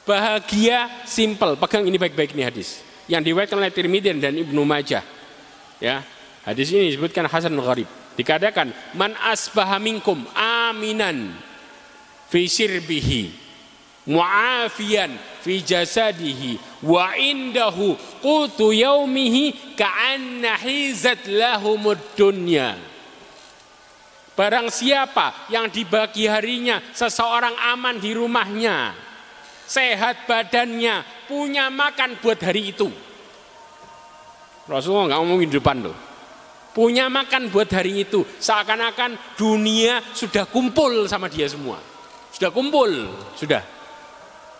Bahagia simpel. Pegang ini baik-baik ini hadis. Yang diriwayatkan oleh Tirmidzi dan Ibnu Majah. Ya. Hadis ini disebutkan Hasan Gharib. Dikatakan man asbaha minkum aminan fi sirbihi muafiyan fi jasadihi wa indahu qutu yaumihi ka'anna hizat lahumud dunya Barang siapa yang di pagi harinya seseorang aman di rumahnya, sehat badannya, punya makan buat hari itu. Rasulullah nggak ngomongin di depan loh. Punya makan buat hari itu, seakan-akan dunia sudah kumpul sama dia semua. Sudah kumpul, sudah.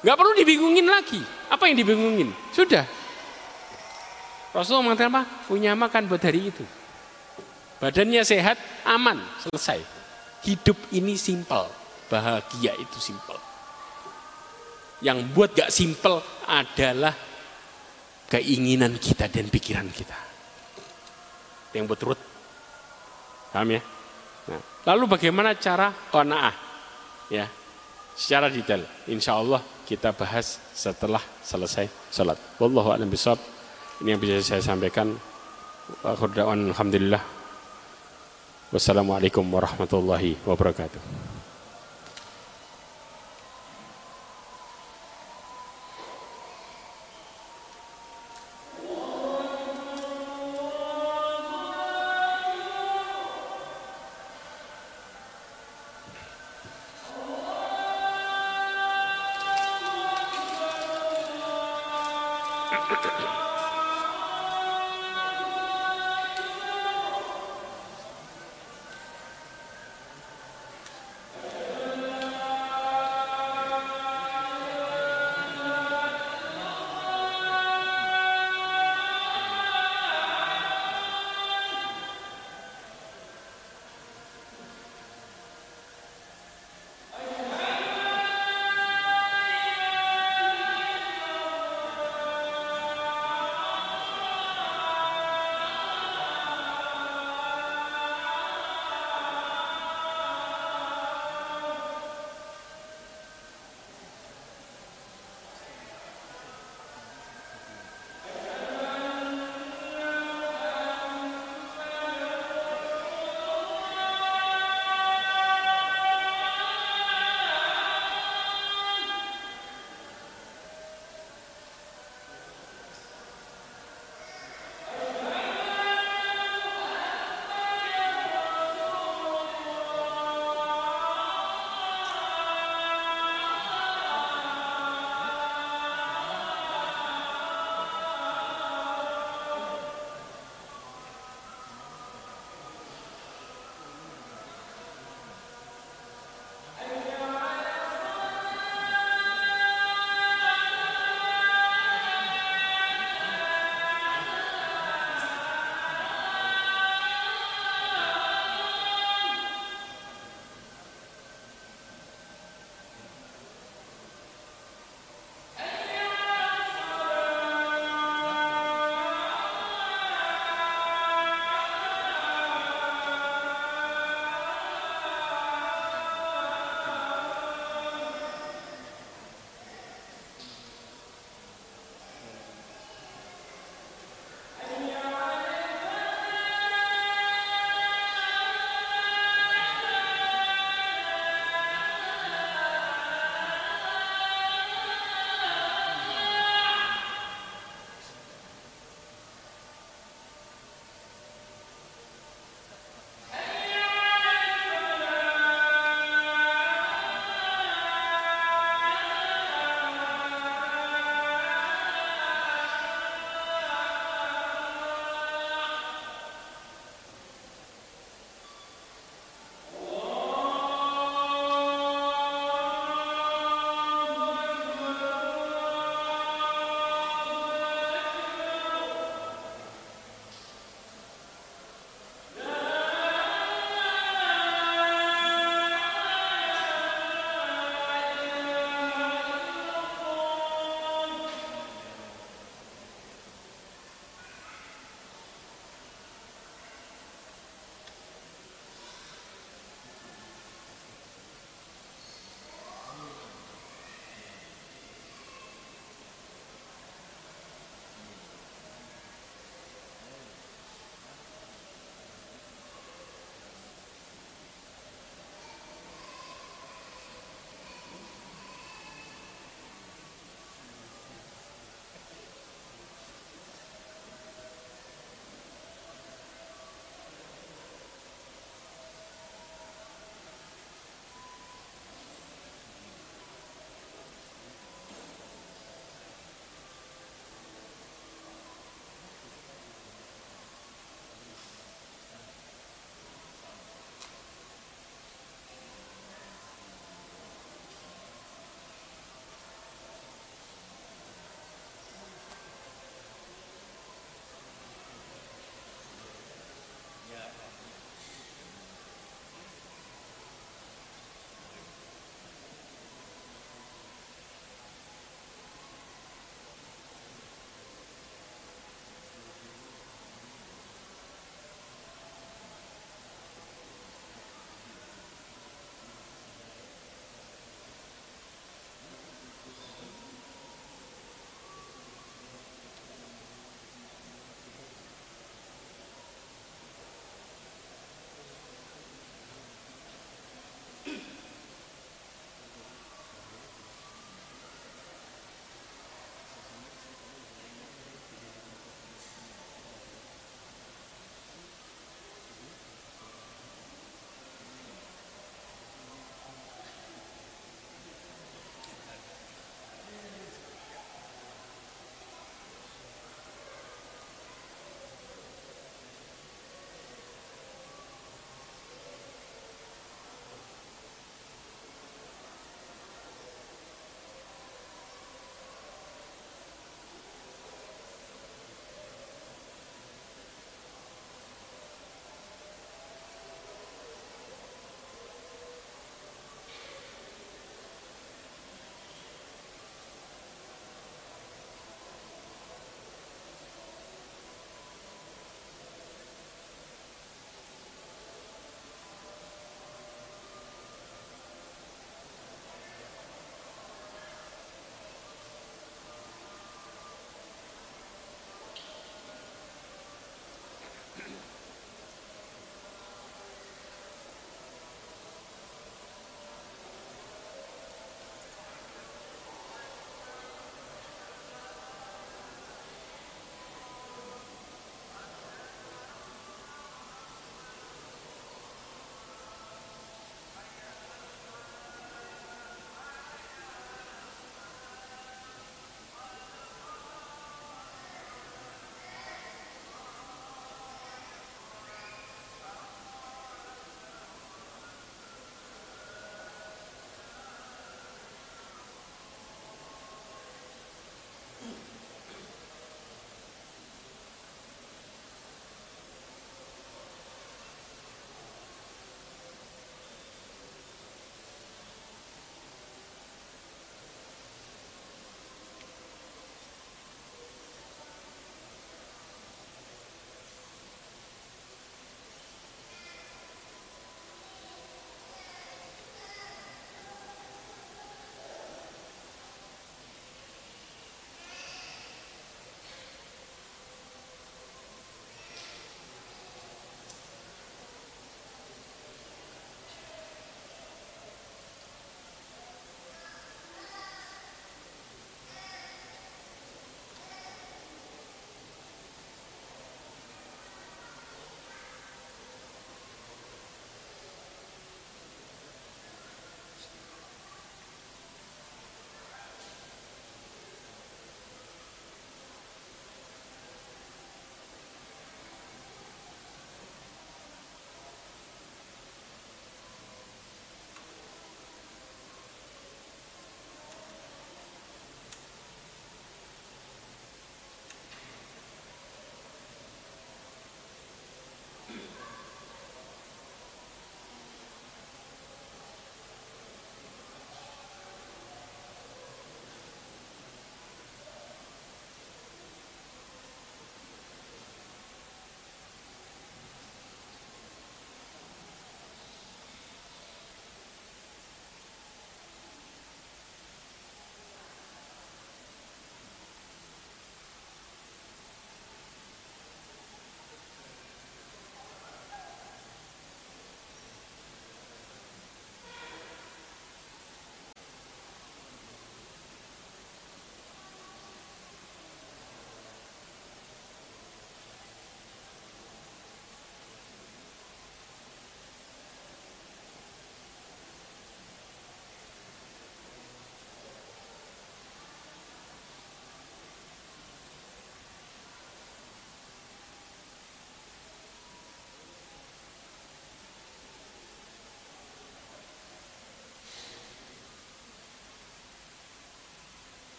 Nggak perlu dibingungin lagi. Apa yang dibingungin? Sudah. Rasulullah mengatakan apa? Punya makan buat hari itu. Badannya sehat, aman, selesai. Hidup ini simpel. Bahagia itu simpel. Yang buat gak simpel adalah keinginan kita dan pikiran kita. Yang buat turut. Paham ya? Nah, lalu bagaimana cara kona'ah? Ya, secara detail. Insya Allah kita bahas setelah selesai sholat. Wallahu a'lam bishawab. Ini yang bisa saya sampaikan. Alhamdulillah. Wassalamualaikum warahmatullahi wabarakatuh.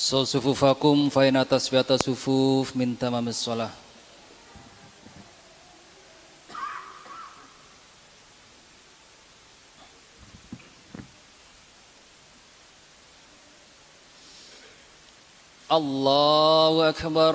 So sufufakum fa in minta sufuf min Allahu Akbar Allahu akbar.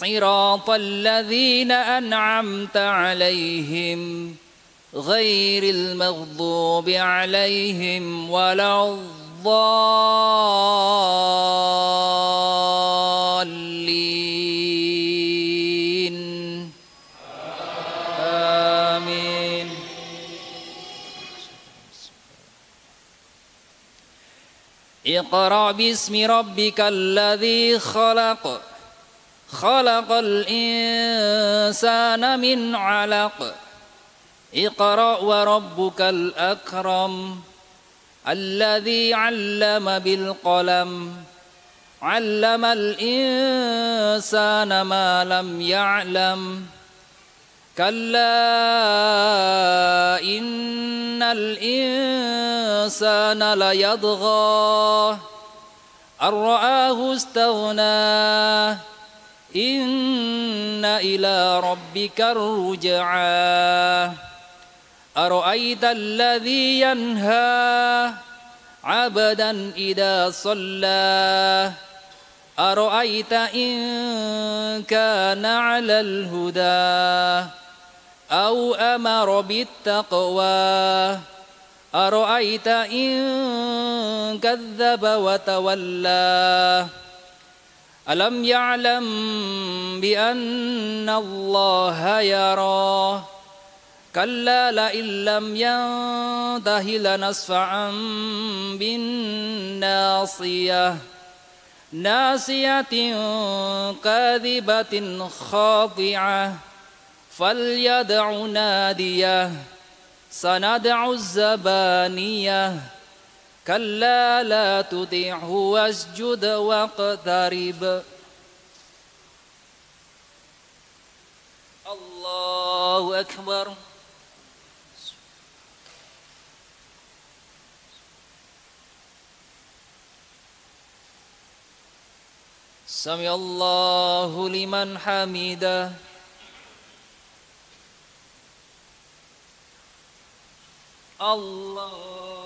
صراط الذين أنعمت عليهم غير المغضوب عليهم ولا الضالين. آمين. اقرأ باسم ربك الذي خلق. خلق الإنسان من علق. اقرأ وربك الأكرم الذي علم بالقلم. علم الإنسان ما لم يعلم. كلا إن الإنسان ليضغى أن رآه استغنى. إن إلى ربك الرجعى. أرأيت الذي ينهى عبدا إذا صلى؟ أرأيت إن كان على الهدى أو أمر بالتقوى؟ أرأيت إن كذب وتولى؟ ألم يعلم بأن الله يرى؟ كلا لئن لم ينته لنصفعا بالناصية. ناسية كاذبة خاضعة فليدع نادية. سندع الزبانية. كلا لا تطيعه واسجد واقترب. الله أكبر. سمع الله لمن حمده. الله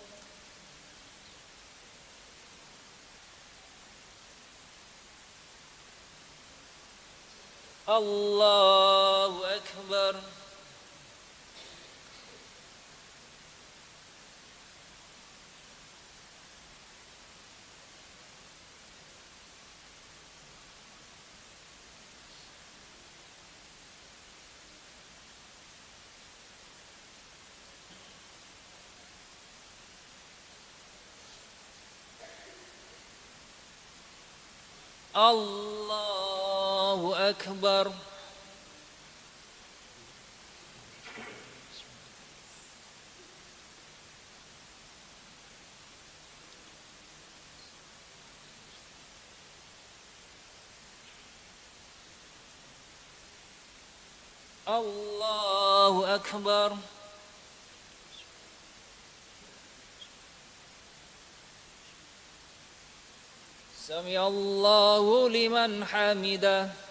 الله أكبر. الله أكبر. الله أكبر. سمع الله لمن حمده.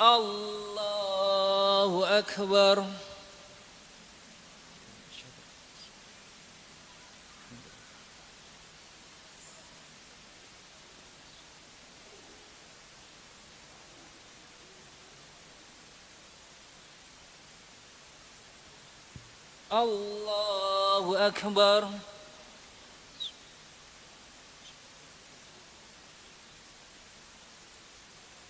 الله أكبر. الله أكبر.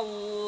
الله.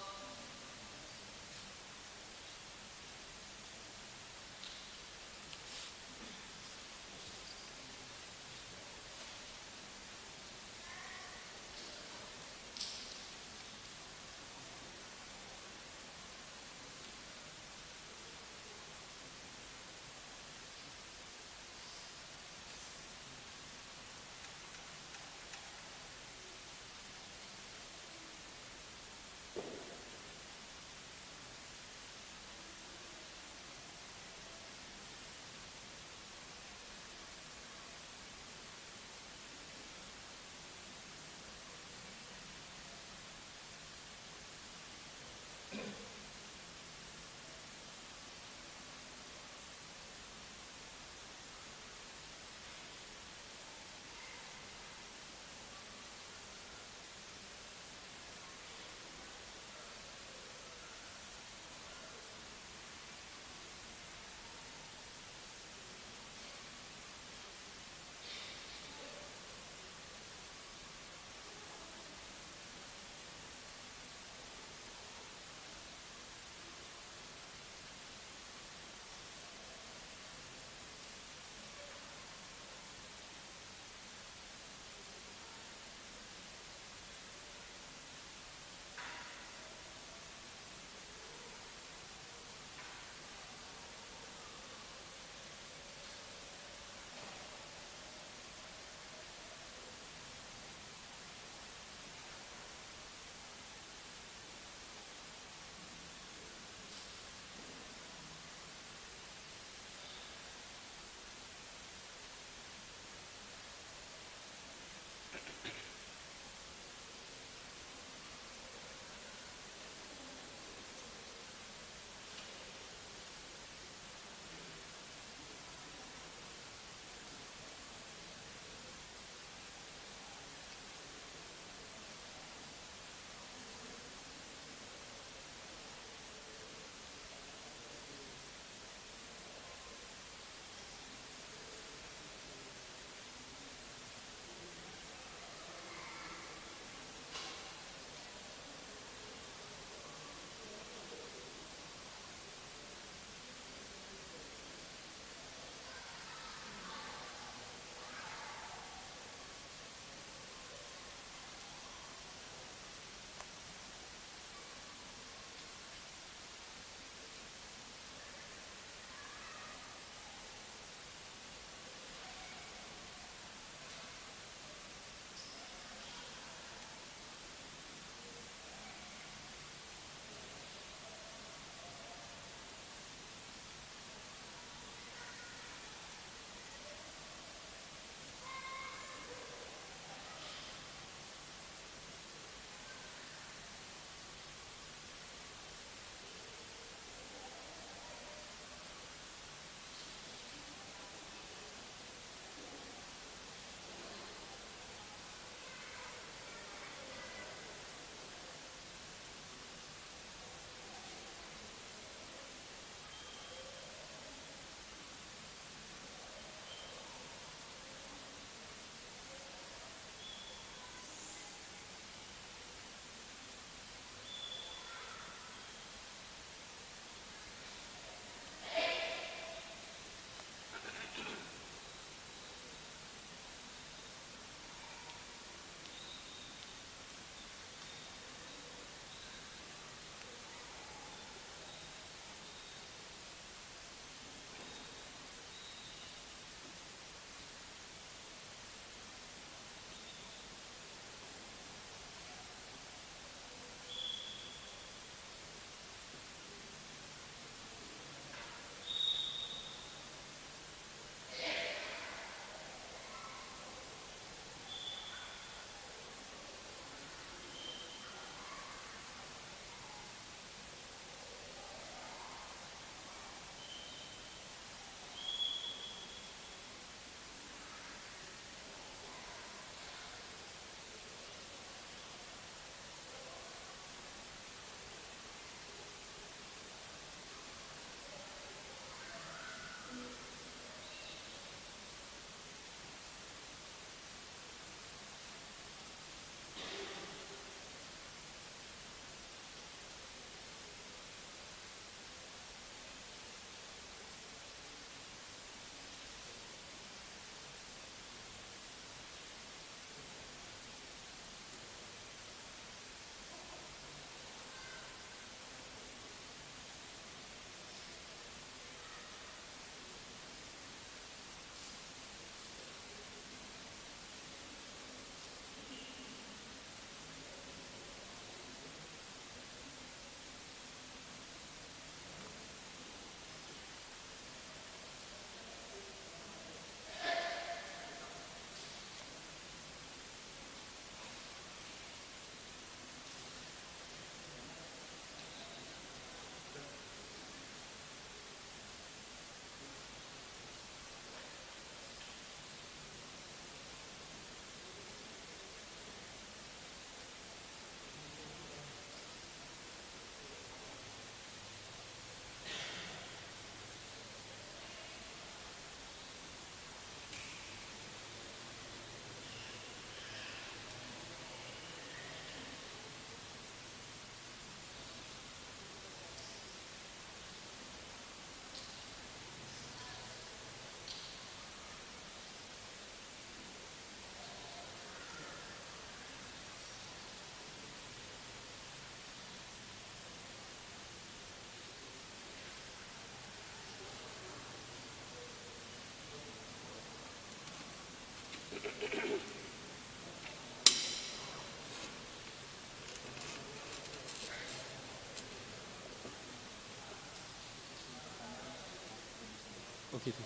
Iya.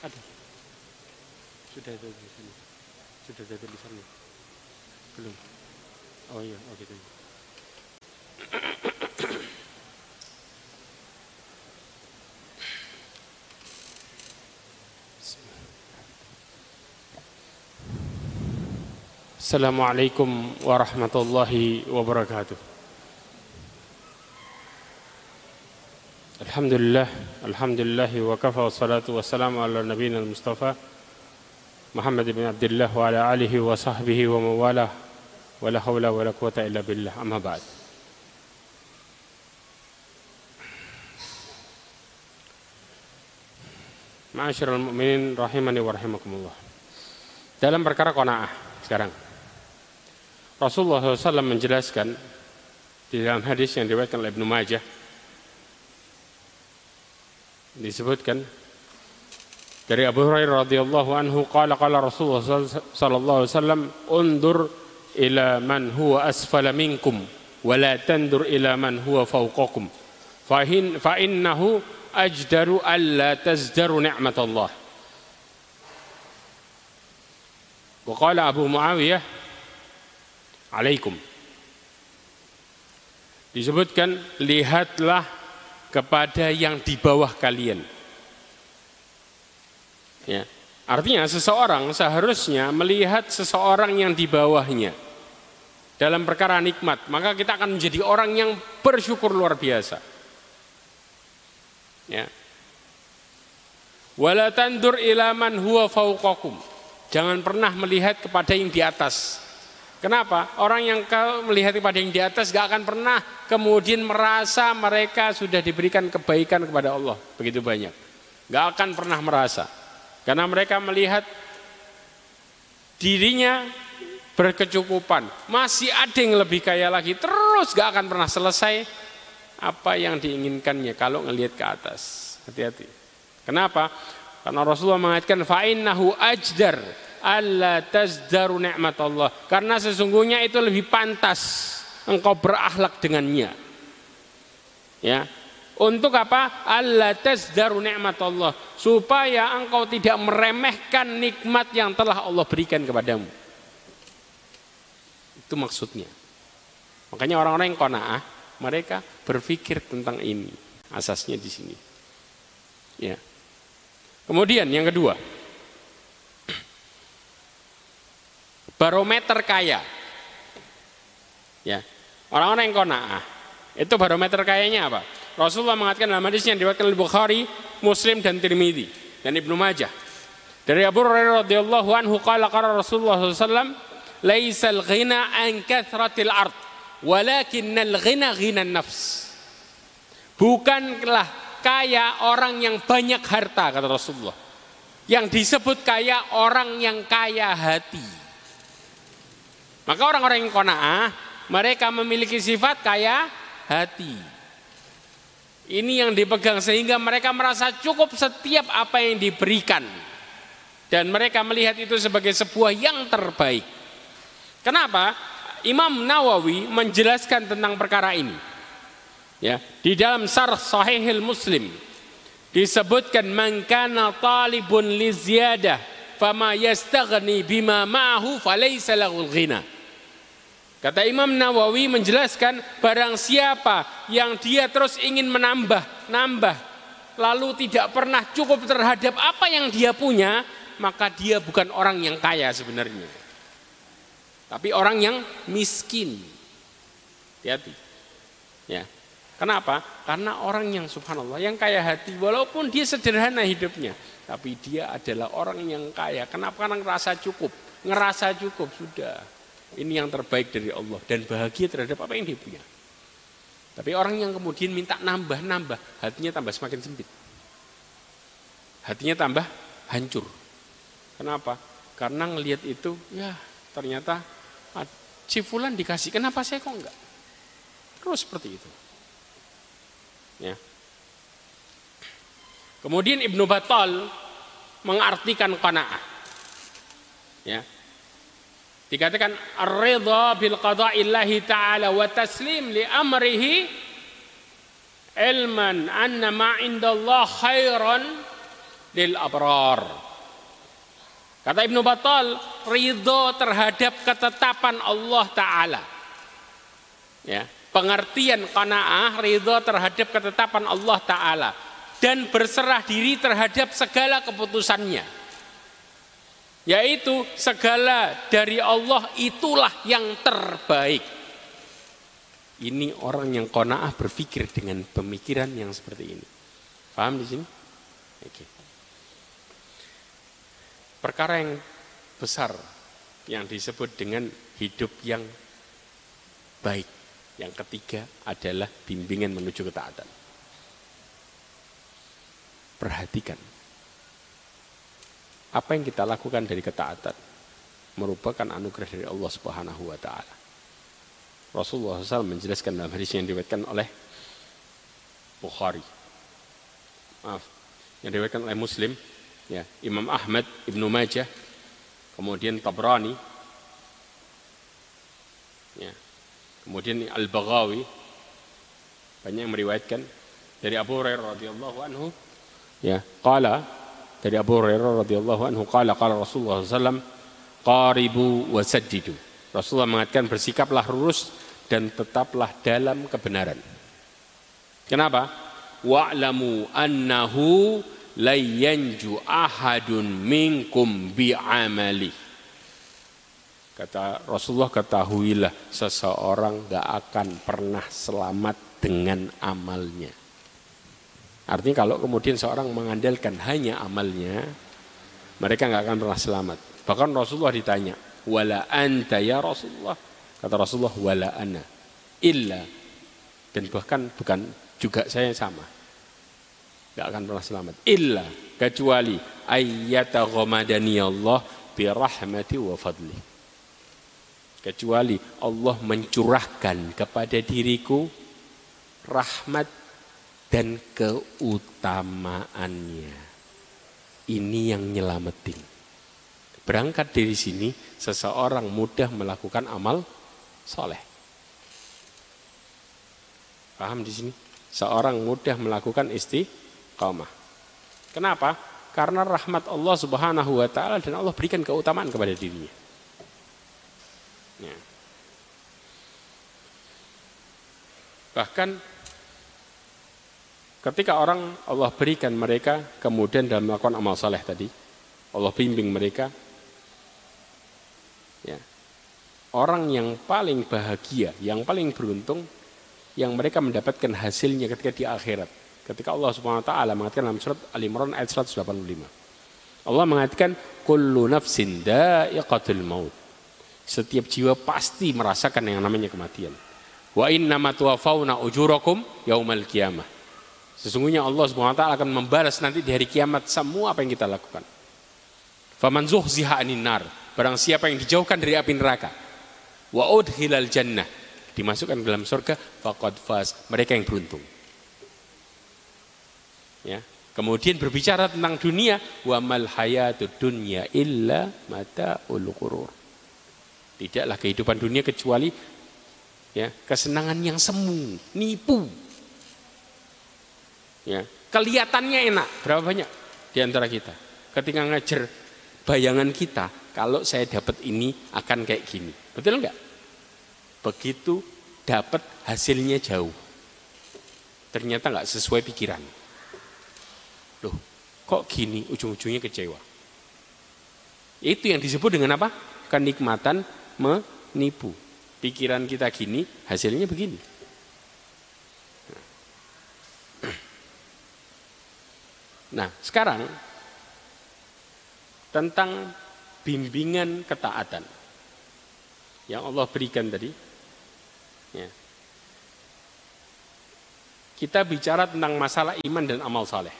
Ada. Sudah ada di sini. Sudah ada tulisannya. Belum. Oh iya, oh gitu. Assalamualaikum warahmatullahi wabarakatuh. Alhamdulillah, alhamdulillah wa kafa wa salatu wa salamu ala nabiyina al-mustafa Muhammad bin Abdullah wa ala alihi wa sahbihi wa mawalah wa la hawla wa la quwata illa billah. Amma ba'd. Ma'asyiral mu'minin rahimani wa rahimakumullah. Dalam perkara qanaah sekarang Rasulullah SAW menjelaskan di dalam hadis yang diriwayatkan oleh Ibnu Majah disebutkan dari Abu Hurairah radhiyallahu anhu qala qala Rasulullah sallallahu alaihi wasallam undur ila man huwa asfala minkum wa la tandur ila man huwa fawqakum fa in fa innahu ajdaru alla tazdaru ni'matallah wa qala Abu Muawiyah alaikum disebutkan lihatlah kepada yang di bawah kalian Ya. Artinya seseorang seharusnya melihat seseorang yang di bawahnya dalam perkara nikmat, maka kita akan menjadi orang yang bersyukur luar biasa. Ya. Wala tandur ila man huwa fauqakum. Jangan pernah melihat kepada yang di atas. Kenapa? Orang yang kau melihat kepada yang di atas gak akan pernah kemudian merasa mereka sudah diberikan kebaikan kepada Allah begitu banyak. Gak akan pernah merasa. Karena mereka melihat dirinya berkecukupan. Masih ada yang lebih kaya lagi. Terus gak akan pernah selesai apa yang diinginkannya kalau ngelihat ke atas. Hati-hati. Kenapa? Karena Rasulullah mengatakan fa'innahu ajdar alla tazdaru nikmat Allah. Karena sesungguhnya itu lebih pantas engkau berakhlak dengannya. Ya, untuk apa? Allah tazdaru nikmat Allah. Supaya engkau tidak meremehkan nikmat yang telah Allah berikan kepadamu. Itu maksudnya. Makanya orang-orang yang kona'ah, mereka berpikir tentang ini. Asasnya di sini. Ya. Kemudian yang kedua. Barometer kaya. Ya. Orang-orang yang kona'ah. Itu barometer kayanya apa? Rasulullah mengatakan dalam hadis yang diriwayatkan oleh Bukhari, Muslim dan Tirmidzi dan Ibnu Majah. Dari Abu Hurairah radhiyallahu anhu qala qala Rasulullah SAW, "Laisal ghina an kathratil ard, walakinnal ghina ghina nafs." Bukanlah kaya orang yang banyak harta kata Rasulullah. Yang disebut kaya orang yang kaya hati. Maka orang-orang yang kona'ah mereka memiliki sifat kaya hati. Ini yang dipegang sehingga mereka merasa cukup setiap apa yang diberikan. Dan mereka melihat itu sebagai sebuah yang terbaik. Kenapa? Imam Nawawi menjelaskan tentang perkara ini. Ya, di dalam Sarh Sahihil Muslim disebutkan man kana talibun li ziyadah fama yastaghni bima ma'ahu falaysa ghina. Kata Imam Nawawi menjelaskan barang siapa yang dia terus ingin menambah, nambah, lalu tidak pernah cukup terhadap apa yang dia punya, maka dia bukan orang yang kaya sebenarnya. Tapi orang yang miskin. Hati-hati. Ya. Kenapa? Karena orang yang subhanallah, yang kaya hati, walaupun dia sederhana hidupnya, tapi dia adalah orang yang kaya. Kenapa? Karena ngerasa cukup. Ngerasa cukup, sudah ini yang terbaik dari Allah dan bahagia terhadap apa yang dia punya. Tapi orang yang kemudian minta nambah-nambah, hatinya tambah semakin sempit. Hatinya tambah hancur. Kenapa? Karena ngelihat itu, ya ternyata si fulan dikasih, kenapa saya kok enggak? Terus seperti itu. Ya. Kemudian Ibnu Battal mengartikan qanaah. Ya. Dikatakan ar-ridha bil qada'illahi ta'ala wa taslim li amrihi ilman anna ma indallah khairan lil abrar. Kata Ibnu Battal, ridho terhadap ketetapan Allah Ta'ala. Ya, pengertian qanaah ridho terhadap ketetapan Allah Ta'ala. Dan berserah diri terhadap segala keputusannya. Yaitu segala dari Allah itulah yang terbaik. Ini orang yang qanaah berpikir dengan pemikiran yang seperti ini. Paham di sini? Oke. Perkara yang besar yang disebut dengan hidup yang baik. Yang ketiga adalah bimbingan menuju ketaatan. Perhatikan. Apa yang kita lakukan dari ketaatan merupakan anugerah dari Allah Subhanahu wa taala. Rasulullah SAW menjelaskan dalam hadis yang diriwayatkan oleh Bukhari. Maaf, yang diriwayatkan oleh Muslim, ya, Imam Ahmad, Ibnu Majah, kemudian Tabrani, ya, kemudian Al-Baghawi, banyak yang meriwayatkan dari Abu Hurairah radhiyallahu anhu, ya, qala dari Abu Hurairah radhiyallahu anhu qala qala Rasulullah SAW qaribu wa saddidu. Rasulullah mengatakan bersikaplah lurus dan tetaplah dalam kebenaran. Kenapa? Wa'lamu annahu layyanju ahadun minkum bi'amali. Kata Rasulullah ketahuilah seseorang gak akan pernah selamat dengan amalnya. Artinya kalau kemudian seorang mengandalkan hanya amalnya, mereka nggak akan pernah selamat. Bahkan Rasulullah ditanya, wala anta ya Rasulullah. Kata Rasulullah, wala ana. Illa. Dan bahkan bukan juga saya sama. Gak akan pernah selamat. Illa. Kecuali ayyata ghamadani Allah birahmati wa fadli. Kecuali Allah mencurahkan kepada diriku rahmat dan keutamaannya. Ini yang nyelamatin. Berangkat dari sini, seseorang mudah melakukan amal soleh. Paham di sini? Seorang mudah melakukan istiqamah. Kenapa? Karena rahmat Allah Subhanahu wa taala dan Allah berikan keutamaan kepada dirinya. Ya. Bahkan ketika orang Allah berikan mereka kemudian dalam melakukan amal saleh tadi, Allah bimbing mereka. Ya. Orang yang paling bahagia, yang paling beruntung, yang mereka mendapatkan hasilnya ketika di akhirat. Ketika Allah Subhanahu wa taala mengatakan dalam surat Al-Imran ayat 185. Allah mengatakan kullu nafsin da'iqatul maut. Setiap jiwa pasti merasakan yang namanya kematian. Wa innama tuwaffawna ujurakum yaumal qiyamah. Sesungguhnya Allah taala akan membalas nanti di hari kiamat semua apa yang kita lakukan. Faman zuhziha nar, barang siapa yang dijauhkan dari api neraka. Wa udhilal jannah, dimasukkan ke dalam surga, faqad faz, mereka yang beruntung. Ya. Kemudian berbicara tentang dunia, wa mal hayatud dunya illa mataul ghurur. Tidaklah kehidupan dunia kecuali ya, kesenangan yang semu, nipu. Ya, kelihatannya enak, berapa banyak di antara kita ketika ngajar bayangan kita kalau saya dapat ini akan kayak gini. Betul enggak? Begitu dapat hasilnya jauh. Ternyata enggak sesuai pikiran. Loh, kok gini ujung-ujungnya kecewa. Itu yang disebut dengan apa? Kenikmatan menipu. Pikiran kita gini, hasilnya begini. Nah, sekarang tentang bimbingan ketaatan yang Allah berikan tadi. Ya. Kita bicara tentang masalah iman dan amal saleh.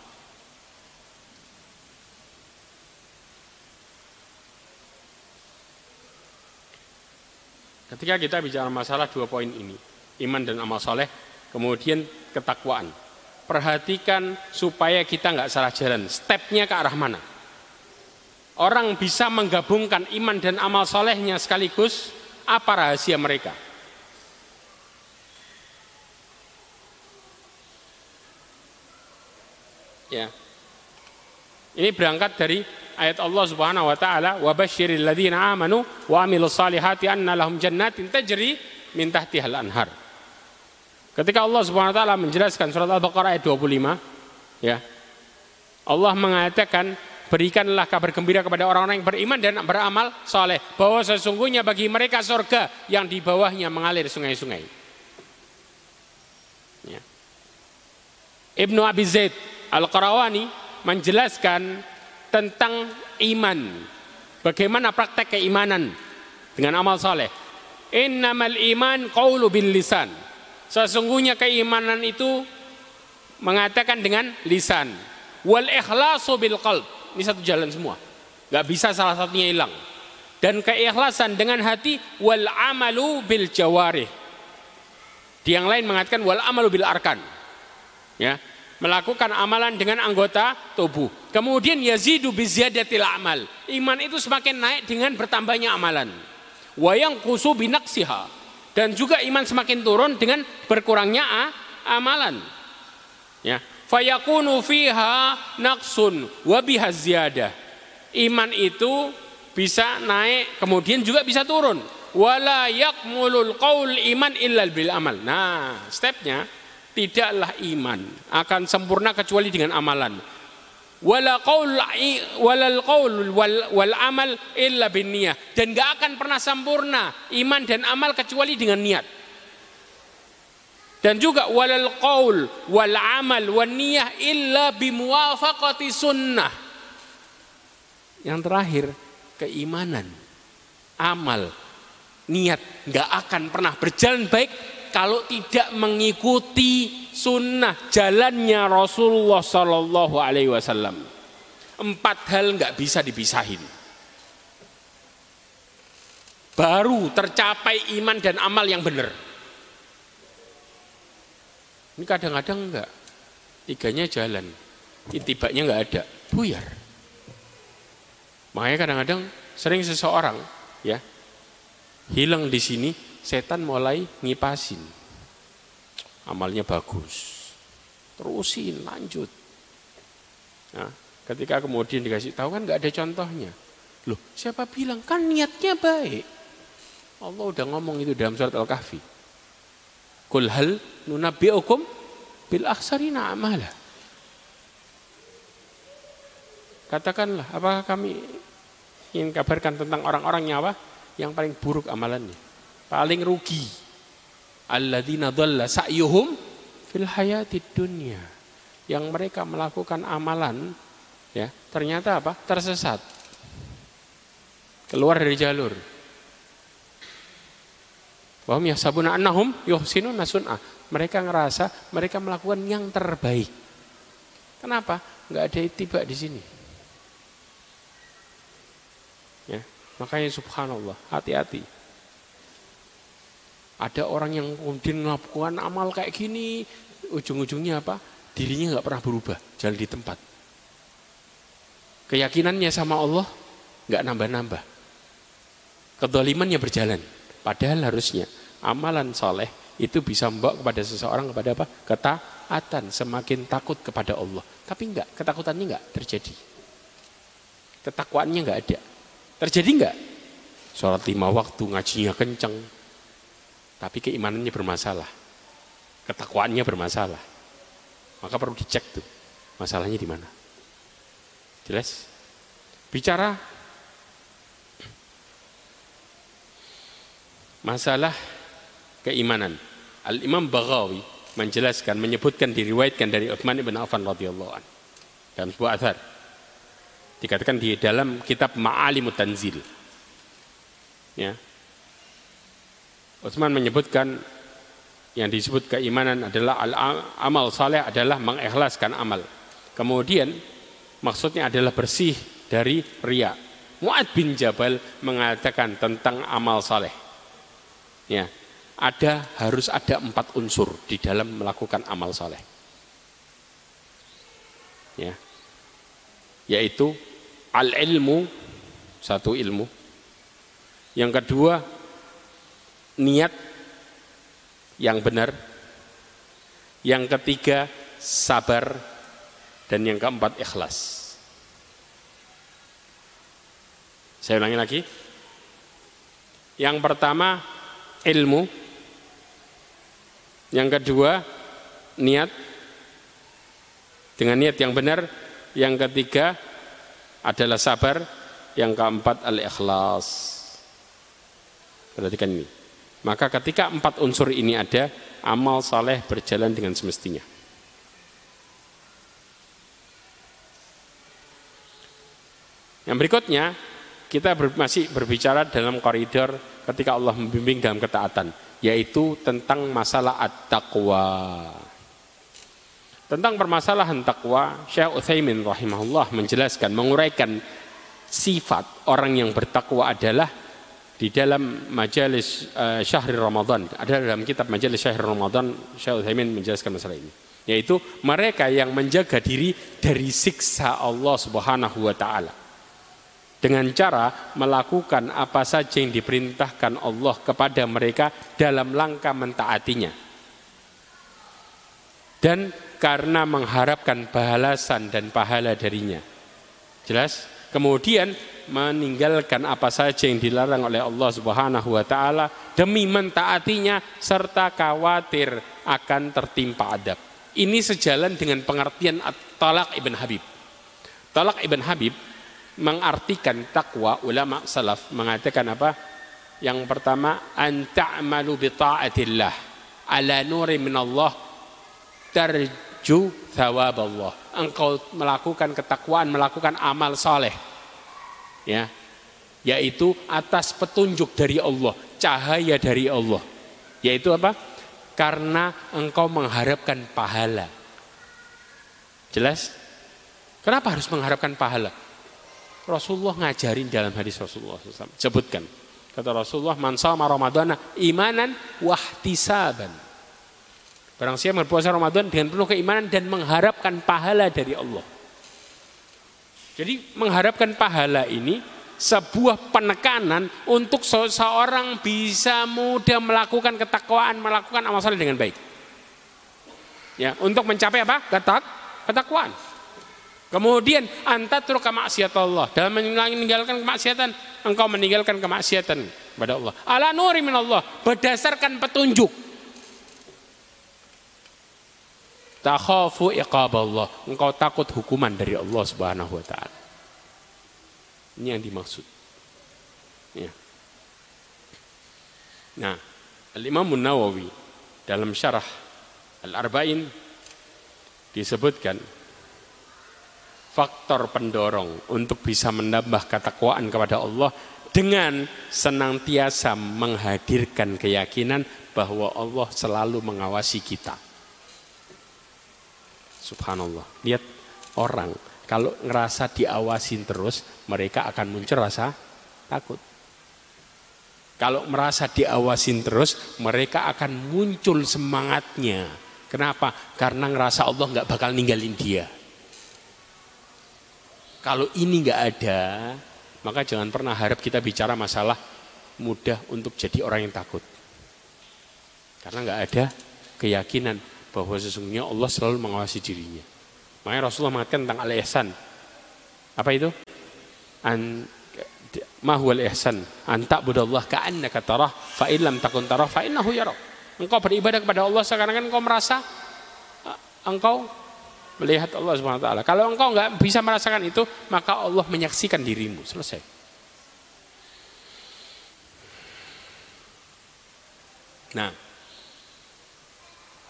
Ketika kita bicara masalah dua poin ini, iman dan amal soleh, kemudian ketakwaan. Perhatikan supaya kita nggak salah jalan. Stepnya ke arah mana? orang bisa menggabungkan iman dan amal solehnya sekaligus? Apa rahasia mereka? Ya. Ini berangkat dari ayat Allah Subhanahu wa taala wa basyiril ladzina amanu wa amilus salihati anna lahum jannatin tajri min anhar. Ketika Allah Subhanahu wa taala menjelaskan surat Al-Baqarah ayat 25 ya. Allah mengatakan berikanlah kabar gembira kepada orang-orang yang beriman dan beramal soleh bahwa sesungguhnya bagi mereka surga yang di bawahnya mengalir sungai-sungai. Ya. Ibnu Abi Zaid Al-Qarawani menjelaskan tentang iman. Bagaimana praktek keimanan dengan amal soleh. Innamal iman qawlu bil lisan. Sesungguhnya keimanan itu mengatakan dengan lisan. Wal ikhlasu bil qalb. Ini satu jalan semua. Gak bisa salah satunya hilang. Dan keikhlasan dengan hati wal amalu bil jawarih. Di yang lain mengatakan wal amalu bil arkan. Ya, melakukan amalan dengan anggota tubuh. Kemudian yazidu bizyadatil amal. Iman itu semakin naik dengan bertambahnya amalan. Wayang kusu binaksiha. Dan juga iman semakin turun dengan berkurangnya amalan. Ya. Fayakunu fiha naqsun wa biha. Iman itu bisa naik kemudian juga bisa turun. Wala yakmulul qaul iman illal bil amal. Nah, stepnya tidaklah iman akan sempurna kecuali dengan amalan wala qaul walal qaul wal, wal amal illa binniyah dan gak akan pernah sempurna iman dan amal kecuali dengan niat. Dan juga walal qaul wal amal wan niyah illa bimuwafaqati sunnah. Yang terakhir keimanan amal niat gak akan pernah berjalan baik kalau tidak mengikuti sunnah jalannya Rasulullah Sallallahu Alaihi Wasallam. Empat hal nggak bisa dipisahin. Baru tercapai iman dan amal yang benar. Ini kadang-kadang enggak. Tiganya jalan. Intibaknya enggak ada. Buyar. Makanya kadang-kadang sering seseorang ya hilang di sini setan mulai ngipasin. Amalnya bagus. Terusin, lanjut. Nah, ketika kemudian dikasih tahu kan nggak ada contohnya. Loh, siapa bilang? Kan niatnya baik. Allah udah ngomong itu dalam surat Al-Kahfi. Kul hal nunabbi'ukum bil akhsarina amala. Katakanlah, apakah kami ingin kabarkan tentang orang-orang nyawa yang paling buruk amalannya? paling rugi alladzina dhalla sa'yuhum fil hayatid dunya yang mereka melakukan amalan ya ternyata apa tersesat keluar dari jalur Wahum yahsabuna annahum yuhsinun nasun'ah. Mereka ngerasa mereka melakukan yang terbaik. Kenapa? Enggak ada tiba di sini. Ya, makanya subhanallah, hati-hati. Ada orang yang kemudian melakukan amal kayak gini, ujung-ujungnya apa? Dirinya nggak pernah berubah, jalan di tempat. Keyakinannya sama Allah nggak nambah-nambah. Kedolimannya berjalan. Padahal harusnya amalan soleh itu bisa membawa kepada seseorang kepada apa? Ketaatan, semakin takut kepada Allah. Tapi enggak, ketakutannya enggak terjadi. Ketakwaannya enggak ada. Terjadi enggak? Sholat lima waktu, ngajinya kenceng, tapi keimanannya bermasalah. Ketakwaannya bermasalah. Maka perlu dicek tuh masalahnya di mana. Jelas? Bicara masalah keimanan. Al-Imam Baghawi menjelaskan, menyebutkan, diriwayatkan dari Uthman ibn Affan radhiyallahu an dalam sebuah athar. Dikatakan di dalam kitab Ma'alimut Tanzil. Ya, Utsman menyebutkan yang disebut keimanan adalah al amal saleh adalah mengikhlaskan amal. Kemudian maksudnya adalah bersih dari ria. Mu'ad bin Jabal mengatakan tentang amal saleh. Ya, ada harus ada empat unsur di dalam melakukan amal saleh. Ya, yaitu al ilmu satu ilmu. Yang kedua, niat yang benar. Yang ketiga, sabar. Dan yang keempat, ikhlas. Saya ulangi lagi. Yang pertama, ilmu. Yang kedua, niat. Dengan niat yang benar. Yang ketiga adalah sabar. Yang keempat, al-ikhlas. Perhatikan ini. Maka ketika empat unsur ini ada, amal saleh berjalan dengan semestinya. Yang berikutnya, kita masih berbicara dalam koridor ketika Allah membimbing dalam ketaatan, yaitu tentang masalah at-taqwa. Tentang permasalahan takwa, Syekh Utsaimin rahimahullah menjelaskan, menguraikan sifat orang yang bertakwa adalah di dalam majelis uh, Syahri Ramadan, ada dalam kitab majelis Syahri Ramadan, Syekh Utsaimin menjelaskan masalah ini, yaitu mereka yang menjaga diri dari siksa Allah Subhanahu wa taala dengan cara melakukan apa saja yang diperintahkan Allah kepada mereka dalam langkah mentaatinya. Dan karena mengharapkan balasan dan pahala darinya. Jelas? Kemudian meninggalkan apa saja yang dilarang oleh Allah Subhanahu wa taala demi mentaatinya serta khawatir akan tertimpa adab. Ini sejalan dengan pengertian Talak Ibn Habib. Talak Ibn Habib mengartikan takwa ulama salaf mengatakan apa? Yang pertama an ta'malu bi ta'atillah ala nuri min Allah tarju thawab Allah. Engkau melakukan ketakwaan, melakukan amal soleh. Ya. Yaitu atas petunjuk dari Allah, cahaya dari Allah. Yaitu apa? Karena engkau mengharapkan pahala. Jelas? Kenapa harus mengharapkan pahala? Rasulullah ngajarin dalam hadis Rasulullah SAW. Sebutkan. Kata Rasulullah, man sama Ramadana imanan wahtisaban. Barang siapa berpuasa Ramadan dengan penuh keimanan dan mengharapkan pahala dari Allah. Jadi mengharapkan pahala ini sebuah penekanan untuk seseorang bisa mudah melakukan ketakwaan, melakukan amal saleh dengan baik. Ya, untuk mencapai apa? Ketak, ketakwaan. Kemudian antatruka maksiat Allah. Dalam meninggalkan kemaksiatan, engkau meninggalkan kemaksiatan kepada Allah. Ala nuri min Allah, berdasarkan petunjuk. Takhafu iqab Allah. Engkau takut hukuman dari Allah Subhanahu wa taala. Ini yang dimaksud. Ya. Nah, Al-Imam Nawawi dalam syarah Al-Arba'in disebutkan faktor pendorong untuk bisa menambah ketakwaan kepada Allah dengan senantiasa menghadirkan keyakinan bahwa Allah selalu mengawasi kita. Subhanallah. Lihat orang kalau ngerasa diawasin terus, mereka akan muncul rasa takut. Kalau merasa diawasin terus, mereka akan muncul semangatnya. Kenapa? Karena ngerasa Allah nggak bakal ninggalin dia. Kalau ini nggak ada, maka jangan pernah harap kita bicara masalah mudah untuk jadi orang yang takut. Karena nggak ada keyakinan bahwa sesungguhnya Allah selalu mengawasi dirinya. Makanya Rasulullah mengatakan tentang al-ihsan. Apa itu? An ma huwa al-ihsan? An ta'budallah ka'annaka tarah fa in lam takun tarah fa innahu yarak. Engkau beribadah kepada Allah sekarang kan engkau merasa engkau melihat Allah Subhanahu wa taala. Kalau engkau nggak bisa merasakan itu, maka Allah menyaksikan dirimu. Selesai. Nah,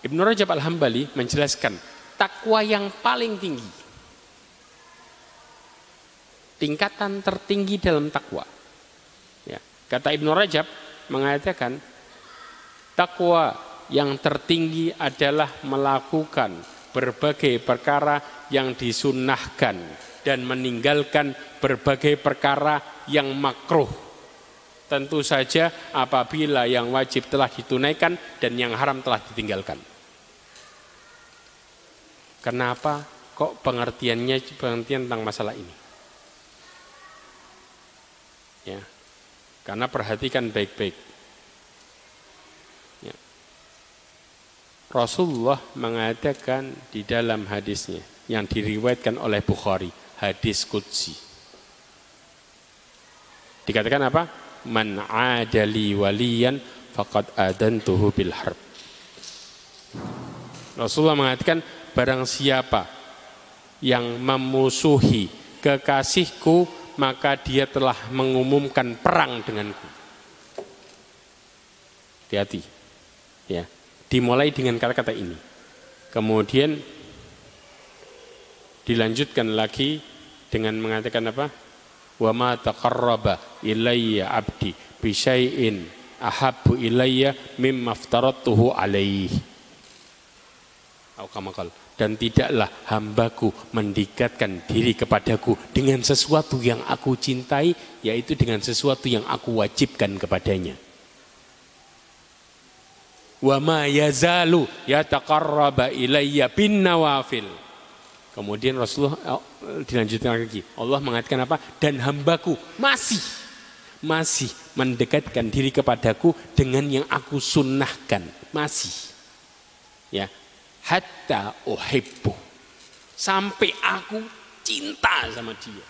Ibnu Rajab Al-Hambali menjelaskan takwa yang paling tinggi. Tingkatan tertinggi dalam takwa. Ya, kata Ibnu Rajab mengatakan takwa yang tertinggi adalah melakukan berbagai perkara yang disunnahkan dan meninggalkan berbagai perkara yang makruh. Tentu saja apabila yang wajib telah ditunaikan dan yang haram telah ditinggalkan. Kenapa kok pengertiannya pengertian tentang masalah ini? Ya. Karena perhatikan baik-baik. Ya. Rasulullah mengatakan di dalam hadisnya yang diriwayatkan oleh Bukhari, hadis Qudsi. Dikatakan apa? Man adali waliyan faqad adantuhu bil harb. Rasulullah mengatakan barang siapa yang memusuhi kekasihku maka dia telah mengumumkan perang denganku. Hati-hati. Ya. Dimulai dengan kata-kata ini. Kemudian dilanjutkan lagi dengan mengatakan apa? Wa ma taqarraba ilayya abdi bi syai'in ahabbu ilayya mimma aftaratuhu alaihi dan tidaklah hambaku mendekatkan diri kepadaku dengan sesuatu yang aku cintai yaitu dengan sesuatu yang aku wajibkan kepadanya. Wa ma yazalu nawafil. Kemudian Rasulullah oh, dilanjutkan lagi. Allah mengatakan apa? Dan hambaku masih masih mendekatkan diri kepadaku dengan yang aku sunnahkan. Masih. Ya hatta uhibbu. Sampai aku cinta sama dia.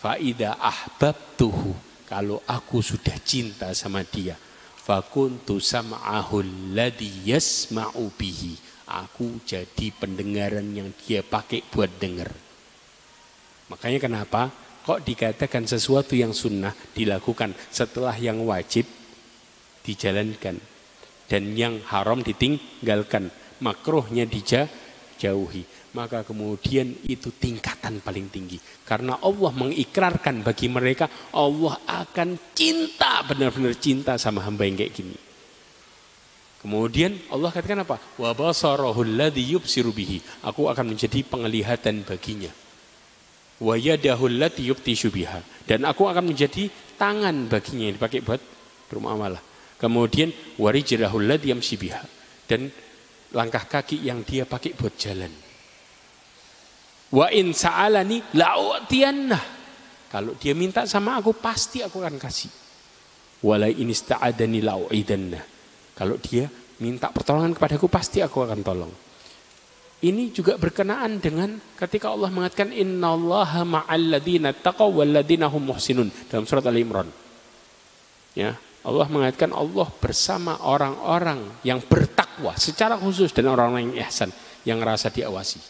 Faida ahbabtuhu. Kalau aku sudah cinta sama dia fakuntu sam'ahu alladhi yasma'u bihi. Aku jadi pendengaran yang dia pakai buat dengar makanya kenapa kok dikatakan sesuatu yang sunnah dilakukan setelah yang wajib dijalankan dan yang haram ditinggalkan, makruhnya dijauhi. Maka kemudian itu tingkatan paling tinggi. Karena Allah mengikrarkan bagi mereka, Allah akan cinta, benar-benar cinta sama hamba yang kayak gini. Kemudian Allah katakan apa? Wa. Aku akan menjadi penglihatan baginya. Wa yadahul biha. Dan aku akan menjadi tangan baginya yang dipakai buat bermuamalah. Kemudian warijrahul ladzi yamshi dan langkah kaki yang dia pakai buat jalan. Wa in sa'alani la'utiyannah. Kalau dia minta sama aku pasti aku akan kasih. Wala in ista'adani la'uidannah. Kalau dia minta pertolongan kepadaku pasti aku akan tolong. Ini juga berkenaan dengan ketika Allah mengatakan innallaha ma'al ladzina taqaw wal ladzina hum muhsinun dalam surat Al Imran. Ya, Allah mengatakan Allah bersama orang-orang yang bertakwa secara khusus dan orang-orang yang ihsan yang merasa diawasi.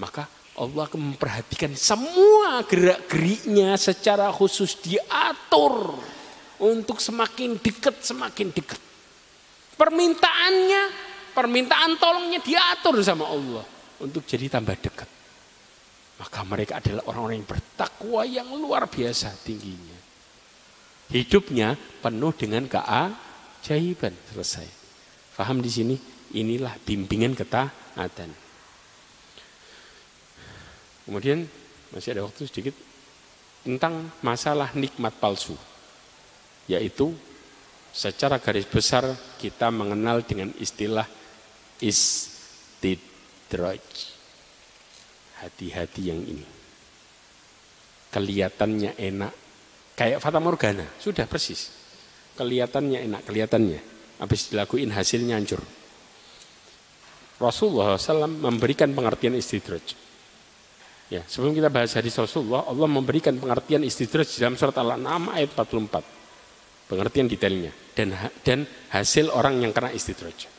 Maka Allah akan memperhatikan semua gerak-geriknya secara khusus diatur untuk semakin dekat semakin dekat. Permintaannya, permintaan tolongnya diatur sama Allah untuk jadi tambah dekat. Maka mereka adalah orang-orang yang bertakwa yang luar biasa tingginya. Hidupnya penuh dengan keajaiban selesai. Faham di sini? Inilah bimbingan ketaatan. Kemudian masih ada waktu sedikit tentang masalah nikmat palsu. Yaitu secara garis besar kita mengenal dengan istilah istidraj. Hati-hati yang ini. Kelihatannya enak, Kayak Fata Morgana, sudah persis. Kelihatannya enak, kelihatannya. Habis dilakuin hasilnya hancur. Rasulullah SAW memberikan pengertian istidraj. Ya, sebelum kita bahas hadis Rasulullah, Allah memberikan pengertian istidraj dalam surat Al-An'am ayat 44. Pengertian detailnya dan dan hasil orang yang kena istidraj.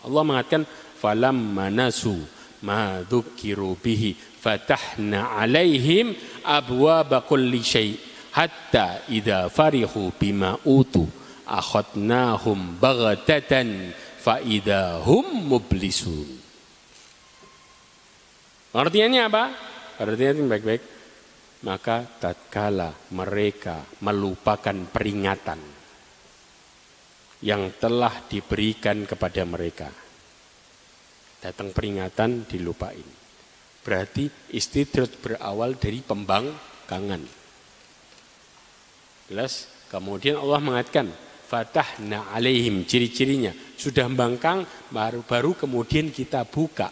Allah mengatakan falam manasu ma dzukiru bihi fatahna alaihim abwaaba kulli syai' hatta idza farihu bima utu akhadnahum baghtatan fa hum mublisun Artinya apa? Artinya baik-baik. Maka tatkala mereka melupakan peringatan yang telah diberikan kepada mereka. Datang peringatan dilupain. Berarti istidrat berawal dari pembangkangan. Jelas? Kemudian Allah mengatakan, Fatahna alaihim, ciri-cirinya. Sudah bangkang, baru-baru kemudian kita buka.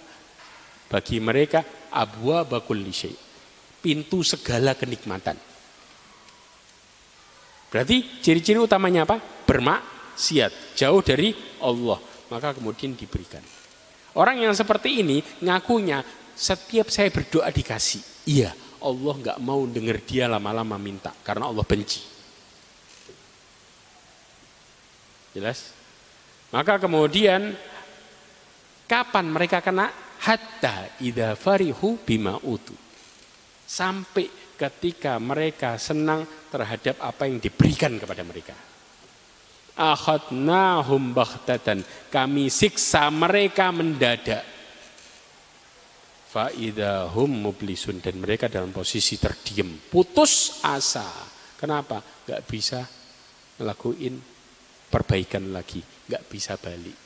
Bagi mereka, abwa bakul syai. pintu segala kenikmatan. Berarti ciri-ciri utamanya apa? Bermaksiat, jauh dari Allah. Maka kemudian diberikan. Orang yang seperti ini ngakunya setiap saya berdoa dikasih. Iya, Allah nggak mau dengar dia lama-lama minta karena Allah benci. Jelas? Maka kemudian kapan mereka kena? Hatta idha farihu bima utu. Sampai ketika mereka senang terhadap apa yang diberikan kepada mereka. Akhadnahum baghtatan. Kami siksa mereka mendadak. Faidahum mublisun. Dan mereka dalam posisi terdiam. Putus asa. Kenapa? Gak bisa ngelakuin perbaikan lagi. Gak bisa balik.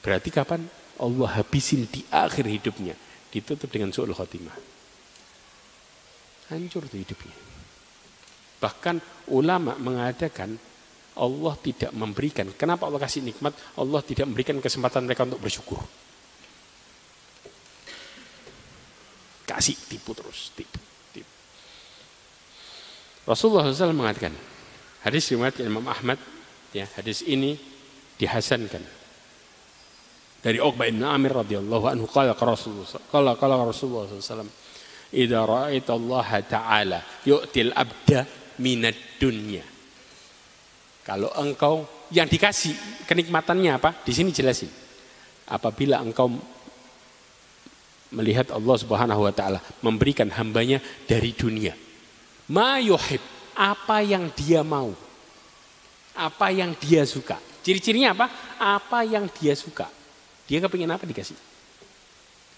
Berarti kapan Allah habisin di akhir hidupnya. Ditutup dengan su'ul khotimah. Hancur tuh hidupnya. Bahkan ulama mengadakan Allah tidak memberikan. Kenapa Allah kasih nikmat? Allah tidak memberikan kesempatan mereka untuk bersyukur. Kasih tipu terus, tipu, tipu. Rasulullah SAW mengatakan, hadis riwayat Imam Ahmad, ya hadis ini dihasankan dari Uqbah bin Amir radhiyallahu anhu qala Rasulullah qala qala Rasulullah SAW idza ra'aita Allah taala yu'til abda minad dunya kalau engkau yang dikasih kenikmatannya apa? Di sini jelasin. Apabila engkau melihat Allah Subhanahu wa taala memberikan hambanya dari dunia. Ma yuhib, apa yang dia mau. Apa yang dia suka. Ciri-cirinya apa? Apa yang dia suka. Dia kepingin apa dikasih.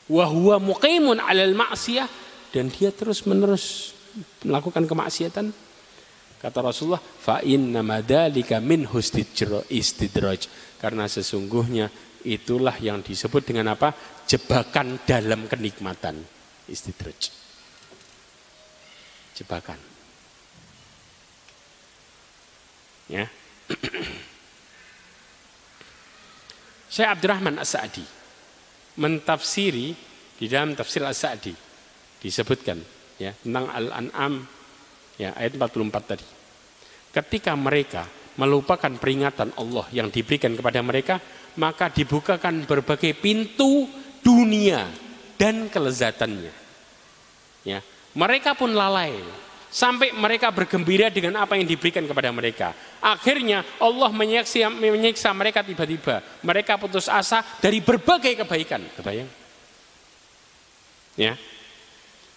Wahwa muqimun alal ma'siyah dan dia terus menerus melakukan kemaksiatan Kata Rasulullah, fa inna madalika min istidraj. Karena sesungguhnya itulah yang disebut dengan apa? Jebakan dalam kenikmatan. Istidraj. Jebakan. Ya. Syekh Abdurrahman As-Sa'di mentafsiri di dalam tafsir As-Sa'di disebutkan ya tentang Al-An'am ya ayat 44 tadi. Ketika mereka melupakan peringatan Allah yang diberikan kepada mereka, maka dibukakan berbagai pintu dunia dan kelezatannya. Ya, mereka pun lalai sampai mereka bergembira dengan apa yang diberikan kepada mereka. Akhirnya Allah menyiksa, menyiksa mereka tiba-tiba. Mereka putus asa dari berbagai kebaikan. Kebayang? Ya.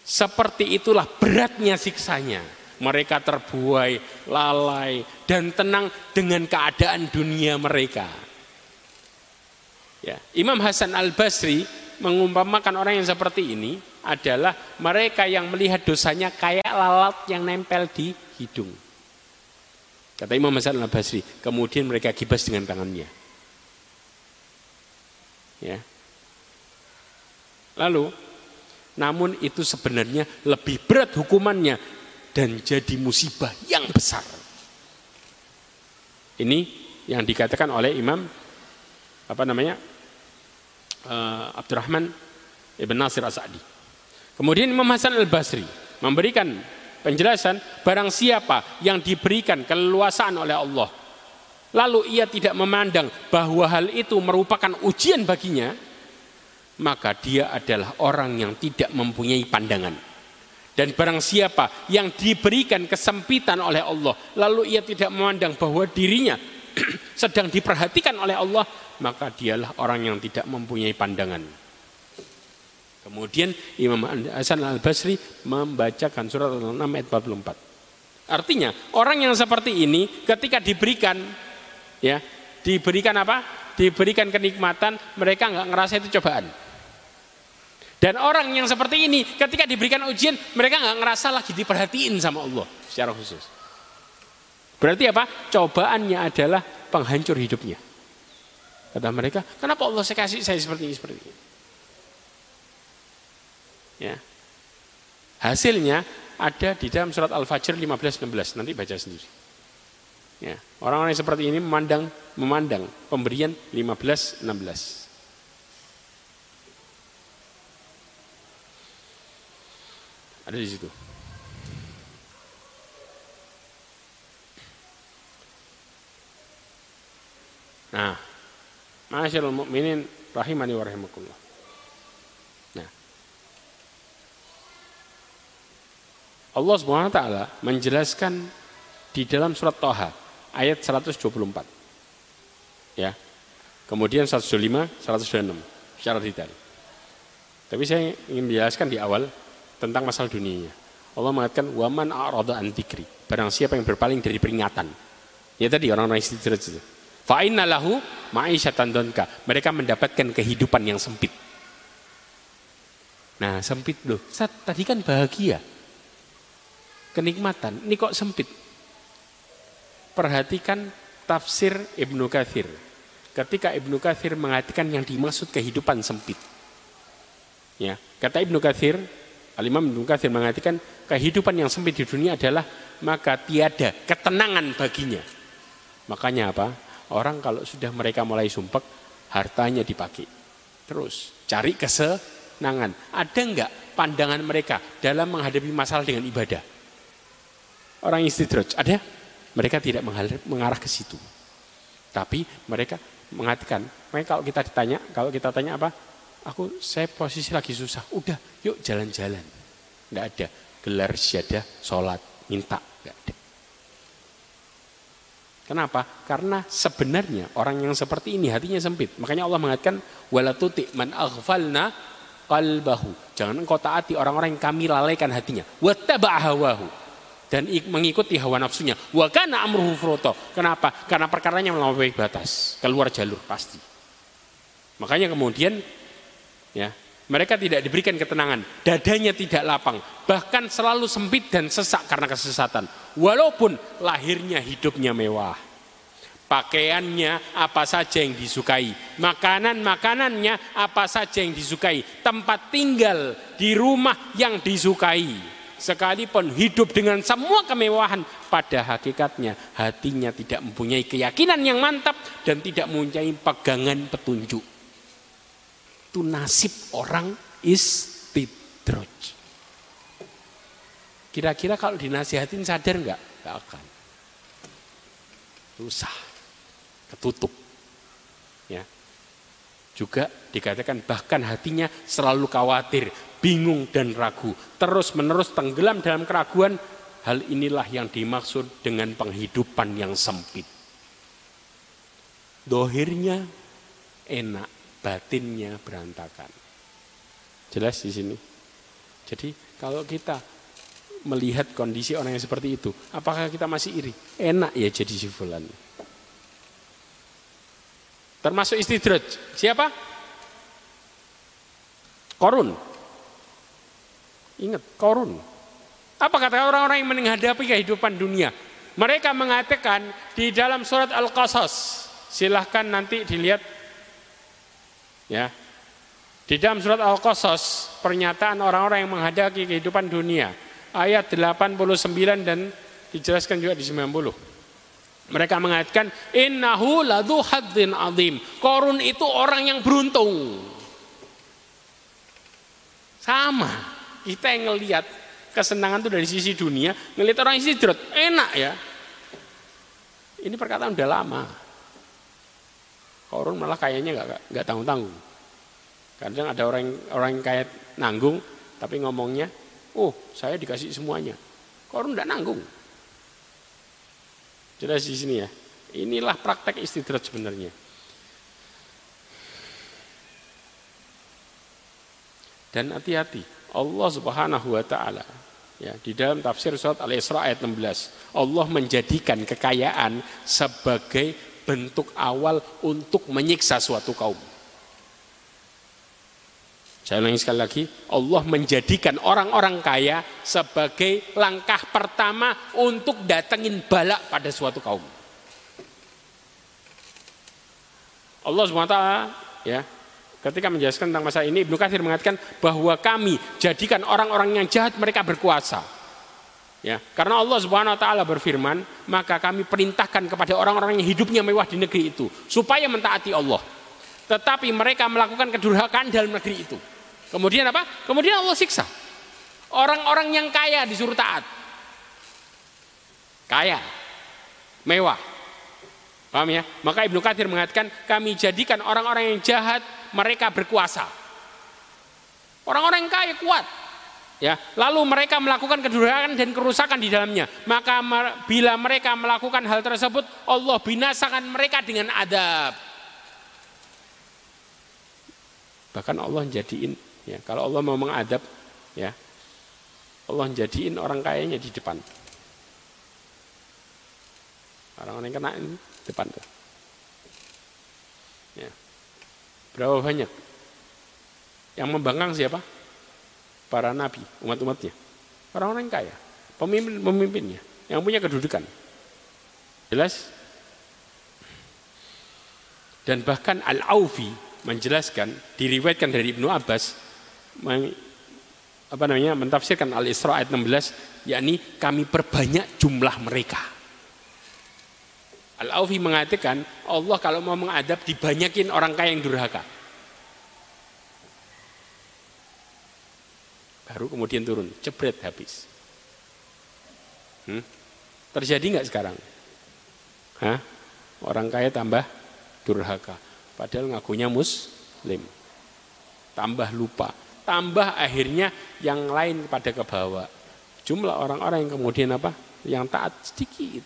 Seperti itulah beratnya siksanya mereka terbuai, lalai, dan tenang dengan keadaan dunia mereka. Ya. Imam Hasan Al Basri mengumpamakan orang yang seperti ini adalah mereka yang melihat dosanya kayak lalat yang nempel di hidung. Kata Imam Hasan Al Basri, kemudian mereka kibas dengan tangannya. Ya. Lalu, namun itu sebenarnya lebih berat hukumannya dan jadi musibah yang besar. Ini yang dikatakan oleh Imam apa namanya uh, Abdurrahman Ibn Nasir Asadi. Kemudian Imam Hasan Al Basri memberikan penjelasan barang siapa yang diberikan keleluasaan oleh Allah lalu ia tidak memandang bahwa hal itu merupakan ujian baginya maka dia adalah orang yang tidak mempunyai pandangan dan barang siapa yang diberikan kesempitan oleh Allah, lalu ia tidak memandang bahwa dirinya sedang diperhatikan oleh Allah, maka dialah orang yang tidak mempunyai pandangan. Kemudian Imam Hasan Al-Basri membacakan surat Al-6 ayat 44. Artinya, orang yang seperti ini ketika diberikan ya, diberikan apa? Diberikan kenikmatan, mereka nggak ngerasa itu cobaan. Dan orang yang seperti ini ketika diberikan ujian mereka nggak ngerasa lagi diperhatiin sama Allah secara khusus. Berarti apa? Cobaannya adalah penghancur hidupnya. Kata mereka, kenapa Allah saya kasih saya seperti ini seperti ini? Ya. Hasilnya ada di dalam surat Al-Fajr 15-16. Nanti baca sendiri. Ya. Orang-orang yang seperti ini memandang memandang pemberian 15-16. Ada di situ. Nah, Masyaallah mukminin rahimani wa rahimakumullah. Allah Subhanahu wa taala menjelaskan di dalam surat Toha ayat 124. Ya. Kemudian 125, 126 secara detail. Tapi saya ingin menjelaskan di awal tentang masalah dunianya. Allah mengatakan waman a'rada an Barang siapa yang berpaling dari peringatan. Ya tadi orang-orang istidraj itu. Fa lahu ma'isyatan donka. Mereka mendapatkan kehidupan yang sempit. Nah, sempit loh. Saat tadi kan bahagia. Kenikmatan. Ini kok sempit? Perhatikan tafsir Ibnu Kathir. Ketika Ibnu Kathir mengatakan yang dimaksud kehidupan sempit. Ya, kata Ibnu Kathir, Al-Imam Ibnu Kathir mengatakan kehidupan yang sempit di dunia adalah maka tiada ketenangan baginya. Makanya apa? Orang kalau sudah mereka mulai sumpek, hartanya dipakai. Terus cari kesenangan. Ada enggak pandangan mereka dalam menghadapi masalah dengan ibadah? Orang istidraj, ada? Mereka tidak mengarah ke situ. Tapi mereka mengatakan, mereka kalau kita ditanya, kalau kita tanya apa? Aku saya posisi lagi susah. Udah, yuk jalan-jalan. Enggak ada gelar syadah, sholat, minta, enggak ada. Kenapa? Karena sebenarnya orang yang seperti ini hatinya sempit. Makanya Allah mengatakan walatuti man aghfalna qalbahu. Jangan engkau taati orang-orang yang kami lalaikan hatinya. Wattaba' hawahu dan mengikuti hawa nafsunya. Wa kana amruhu furuto. Kenapa? Karena perkaranya melampaui batas, keluar jalur pasti. Makanya kemudian ya, mereka tidak diberikan ketenangan, dadanya tidak lapang, bahkan selalu sempit dan sesak karena kesesatan. Walaupun lahirnya hidupnya mewah. Pakaiannya apa saja yang disukai, makanan-makanannya apa saja yang disukai, tempat tinggal di rumah yang disukai. Sekalipun hidup dengan semua kemewahan, pada hakikatnya hatinya tidak mempunyai keyakinan yang mantap dan tidak mempunyai pegangan petunjuk itu nasib orang istidraj. Kira-kira kalau dinasihatin sadar nggak? Nggak akan. Susah. Ketutup. Juga dikatakan bahkan hatinya selalu khawatir, bingung dan ragu. Terus menerus tenggelam dalam keraguan. Hal inilah yang dimaksud dengan penghidupan yang sempit. Dohirnya enak, batinnya berantakan. Jelas di sini. Jadi kalau kita melihat kondisi orang yang seperti itu, apakah kita masih iri? Enak ya jadi si fulan. Termasuk istidraj. Siapa? Korun. Ingat, korun. Apa kata orang-orang yang menghadapi kehidupan dunia? Mereka mengatakan di dalam surat Al-Qasas, silahkan nanti dilihat Ya. Di dalam surat Al-Qasas, pernyataan orang-orang yang menghadapi kehidupan dunia, ayat 89 dan dijelaskan juga di 90. Mereka mengatakan innahu ladu haddin azim. Korun itu orang yang beruntung. Sama. Kita yang ngelihat kesenangan itu dari sisi dunia, ngelihat orang drot, enak ya. Ini perkataan udah lama. Korun malah kayaknya nggak nggak tanggung tanggung. Kadang ada orang orang yang kayak nanggung, tapi ngomongnya, oh saya dikasih semuanya. Korun nggak nanggung. Jelas di sini ya. Inilah praktek istidrat sebenarnya. Dan hati-hati, Allah Subhanahu wa taala ya di dalam tafsir surat Al-Isra ayat 16, Allah menjadikan kekayaan sebagai bentuk awal untuk menyiksa suatu kaum. Saya ulangi sekali lagi, Allah menjadikan orang-orang kaya sebagai langkah pertama untuk datengin balak pada suatu kaum. Allah SWT ya, ketika menjelaskan tentang masa ini, Ibnu Katsir mengatakan bahwa kami jadikan orang-orang yang jahat mereka berkuasa. Ya, karena Allah taala berfirman, maka kami perintahkan kepada orang-orang yang hidupnya mewah di negeri itu supaya mentaati Allah. Tetapi mereka melakukan kedurhakaan dalam negeri itu. Kemudian apa? Kemudian Allah siksa. Orang-orang yang kaya disuruh taat. Kaya, mewah. Paham ya? Maka Ibnu Katsir mengatakan kami jadikan orang-orang yang jahat mereka berkuasa. Orang-orang yang kaya kuat. Ya, lalu mereka melakukan kedurhakaan dan kerusakan di dalamnya. Maka bila mereka melakukan hal tersebut, Allah binasakan mereka dengan adab. Bahkan Allah jadiin ya, kalau Allah mau mengadab ya, Allah jadiin orang kayanya di depan. Orang-orang yang kena ini depan tuh. Ya. Berapa banyak? Yang membangkang siapa? Para nabi, umat-umatnya. Orang-orang kaya, pemimpin-pemimpinnya, yang punya kedudukan. Jelas? Dan bahkan Al-Aufi menjelaskan, diriwayatkan dari Ibnu Abbas, apa namanya, mentafsirkan Al-Isra ayat 16, yakni kami perbanyak jumlah mereka. Al-Aufi mengatakan Allah kalau mau mengadab dibanyakin orang kaya yang durhaka. Baru kemudian turun, jebret habis. Hmm? Terjadi nggak sekarang? Hah? Orang kaya tambah durhaka. Padahal ngakunya muslim. Tambah lupa. Tambah akhirnya yang lain pada ke bawah. Jumlah orang-orang yang kemudian apa? Yang taat sedikit.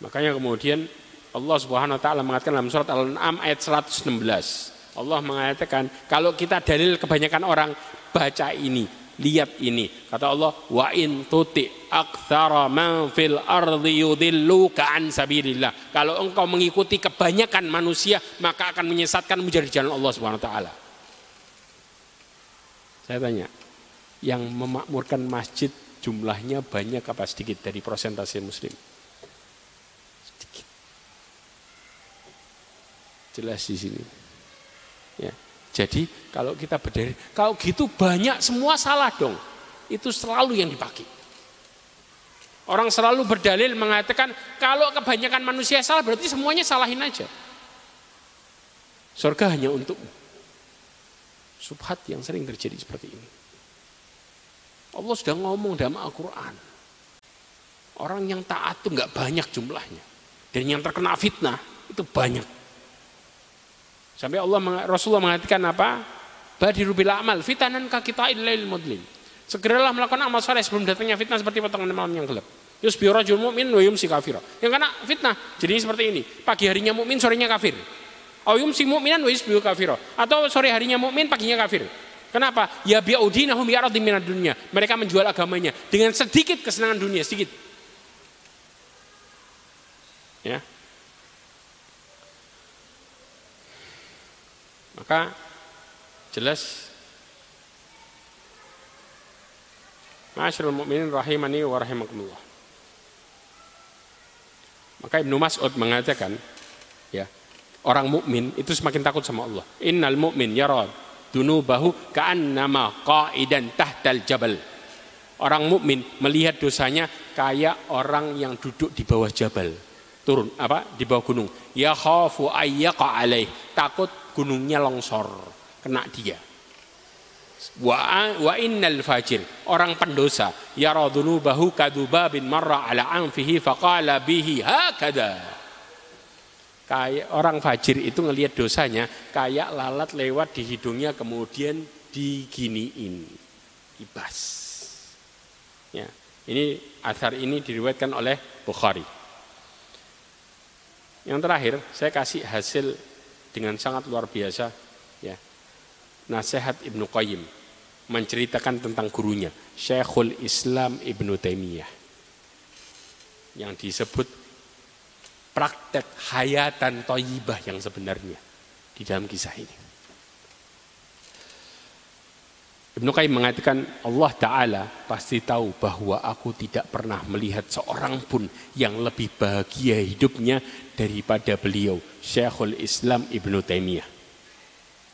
Makanya kemudian Allah Subhanahu wa taala mengatakan dalam surat Al-An'am ayat 116. Allah mengatakan kalau kita dalil kebanyakan orang baca ini, lihat ini. Kata Allah, wa in tuti aktsara man fil ardi yudilluka an sabilillah. Kalau engkau mengikuti kebanyakan manusia, maka akan menyesatkan menjadi jalan Allah Subhanahu wa taala. Saya tanya, yang memakmurkan masjid jumlahnya banyak apa sedikit dari persentase muslim? Jelas di sini. Ya. Jadi kalau kita berdiri, kalau gitu banyak semua salah dong. Itu selalu yang dipakai. Orang selalu berdalil mengatakan kalau kebanyakan manusia salah berarti semuanya salahin aja. Surga hanya untuk Subhat yang sering terjadi seperti ini. Allah sudah ngomong dalam Al-Quran. Orang yang taat itu nggak banyak jumlahnya. Dan yang terkena fitnah itu banyak. Sampai Allah Rasulullah mengatakan apa? Badiru bila amal fitanan ka kita ilail mudlim. Segeralah melakukan amal soleh sebelum datangnya fitnah seperti potongan malam yang gelap. Yus rajul mu'min wa yumsi kafira. Yang kena fitnah. Jadi seperti ini. Pagi harinya mukmin, sorenya kafir. Au yumsi mu'minan wa yusbihu kafira. Atau sore harinya mukmin, paginya kafir. Kenapa? Ya bi'udinahum ya'radim minad dunia. Mereka menjual agamanya dengan sedikit kesenangan dunia, sedikit. Ya, Maka jelas Masyarul mu'minin rahimani wa rahimakumullah. Maka Ibnu Mas'ud mengatakan, ya, orang mukmin itu semakin takut sama Allah. Innal mu'min yara dunubahu ka'annama qa'idan tahtal jabal. Orang mukmin melihat dosanya kayak orang yang duduk di bawah jabal. Turun apa? Di bawah gunung. Ya khafu ayyaqa alaih. Takut gunungnya longsor kena dia. Wa wa innal fajir orang pendosa. Yara bahu kaduba bin marra ala anfihi faqala bihi hakada. Kayak orang fajir itu ngelihat dosanya kayak lalat lewat di hidungnya kemudian diginiin. Ibas. Ya ini asar ini diriwayatkan oleh Bukhari. Yang terakhir saya kasih hasil dengan sangat luar biasa ya. Nasihat Ibnu Qayyim menceritakan tentang gurunya Syekhul Islam Ibnu Taimiyah yang disebut praktek hayatan toyibah yang sebenarnya di dalam kisah ini. Ibnu Qayyim mengatakan Allah Ta'ala pasti tahu bahwa aku tidak pernah melihat seorang pun yang lebih bahagia hidupnya daripada beliau Syekhul Islam Ibnu Taimiyah.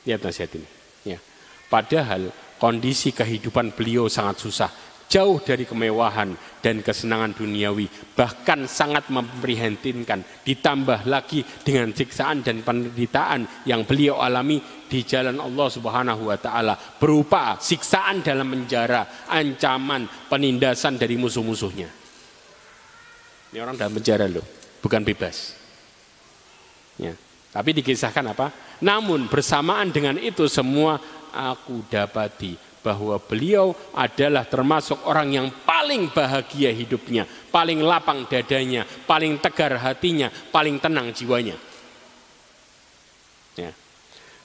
Lihat nasihat ini. Ya. Padahal kondisi kehidupan beliau sangat susah. Jauh dari kemewahan dan kesenangan duniawi, bahkan sangat memprihatinkan. Ditambah lagi dengan siksaan dan penderitaan yang beliau alami di jalan Allah Subhanahu wa taala berupa siksaan dalam penjara, ancaman, penindasan dari musuh-musuhnya. Ini orang dalam penjara loh, bukan bebas. Ya. Tapi dikisahkan apa? Namun bersamaan dengan itu semua aku dapati bahwa beliau adalah termasuk orang yang paling bahagia hidupnya, paling lapang dadanya, paling tegar hatinya, paling tenang jiwanya. Ya.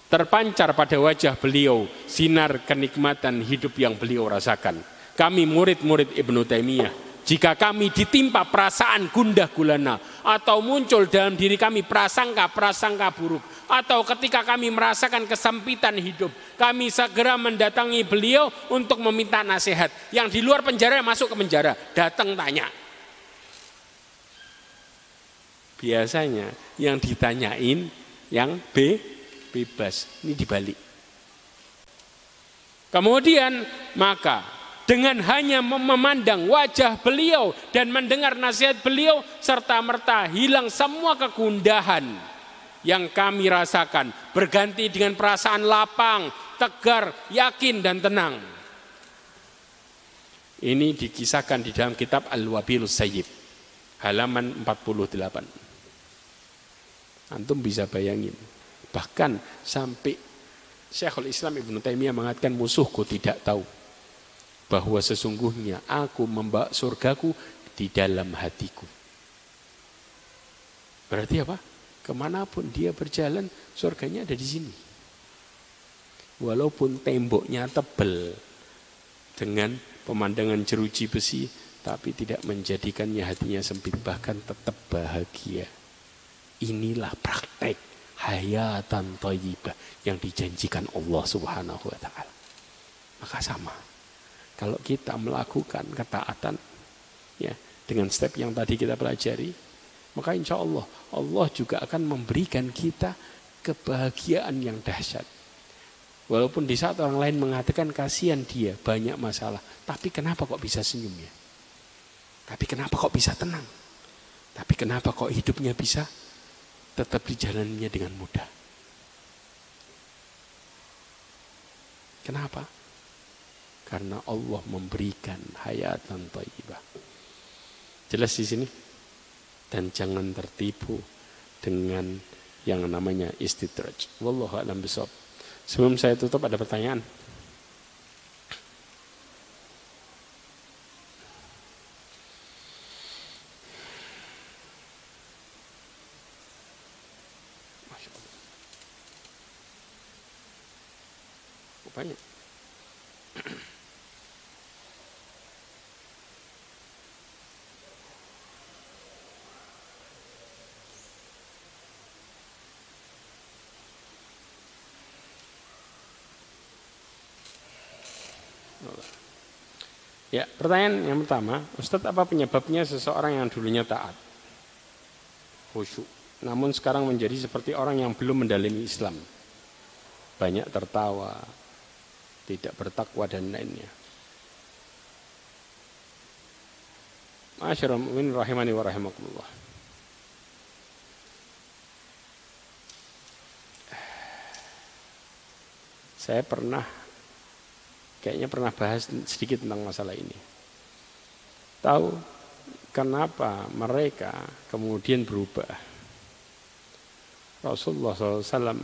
Terpancar pada wajah beliau sinar kenikmatan hidup yang beliau rasakan. Kami murid-murid Ibnu Taimiyah jika kami ditimpa perasaan gundah gulana atau muncul dalam diri kami prasangka-prasangka buruk atau ketika kami merasakan kesempitan hidup, kami segera mendatangi beliau untuk meminta nasihat. Yang di luar penjara masuk ke penjara, datang tanya. Biasanya yang ditanyain yang B bebas, ini dibalik. Kemudian maka dengan hanya memandang wajah beliau dan mendengar nasihat beliau serta merta hilang semua kegundahan yang kami rasakan berganti dengan perasaan lapang, tegar, yakin dan tenang. Ini dikisahkan di dalam kitab Al-Wabilus Sayyib halaman 48. Antum bisa bayangin. Bahkan sampai Syekhul Islam Ibnu Taimiyah mengatakan musuhku tidak tahu bahwa sesungguhnya aku membawa surgaku di dalam hatiku. Berarti apa? Ke mana pun dia berjalan, surganya ada di sini. Walaupun temboknya tebal dengan pemandangan jeruji besi, tapi tidak menjadikannya hatinya sempit, bahkan tetap bahagia. Inilah praktek hayatan thayyibah yang dijanjikan Allah Subhanahu wa taala. Maka sama kalau kita melakukan ketaatan ya dengan step yang tadi kita pelajari, maka insya Allah Allah juga akan memberikan kita kebahagiaan yang dahsyat. Walaupun di saat orang lain mengatakan kasihan dia banyak masalah, tapi kenapa kok bisa senyum ya? Tapi kenapa kok bisa tenang? Tapi kenapa kok hidupnya bisa tetap dijalannya dengan mudah? Kenapa? karena Allah memberikan hayatan thayyibah. Jelas di sini. Dan jangan tertipu dengan yang namanya istidraj. Wallahu a'lam bishawab. Sebelum saya tutup ada pertanyaan. Banyak. Ya, pertanyaan yang pertama, Ustadz apa penyebabnya seseorang yang dulunya taat? Khusyuk. Namun sekarang menjadi seperti orang yang belum mendalami Islam. Banyak tertawa, tidak bertakwa dan lainnya. Masyarakat mu'min rahimani wa rahimakumullah. Saya pernah kayaknya pernah bahas sedikit tentang masalah ini. Tahu kenapa mereka kemudian berubah? Rasulullah SAW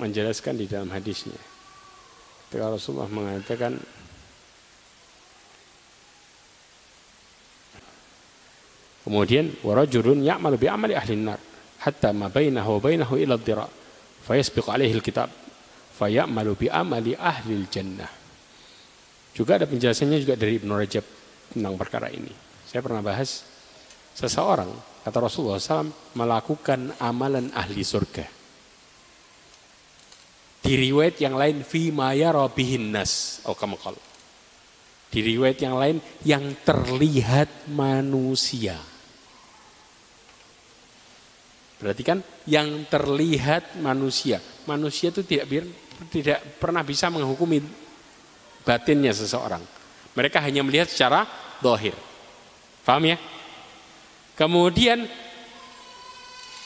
menjelaskan di dalam hadisnya. Ketika Rasulullah mengatakan Kemudian warajulun ya'malu bi amali ahli nar hatta ma bainahu wa bainahu ila dhira fayasbiqu alaihi alkitab fayamalu bi amali ahli jannah juga ada penjelasannya juga dari Ibnu Rajab tentang perkara ini. Saya pernah bahas seseorang kata Rasulullah SAW melakukan amalan ahli surga. Di riwayat yang lain fi maya robihin nas. Kalau. Di riwayat yang lain yang terlihat manusia. Berarti kan yang terlihat manusia. Manusia itu tidak tidak pernah bisa menghukumi batinnya seseorang. Mereka hanya melihat secara dohir. Paham ya? Kemudian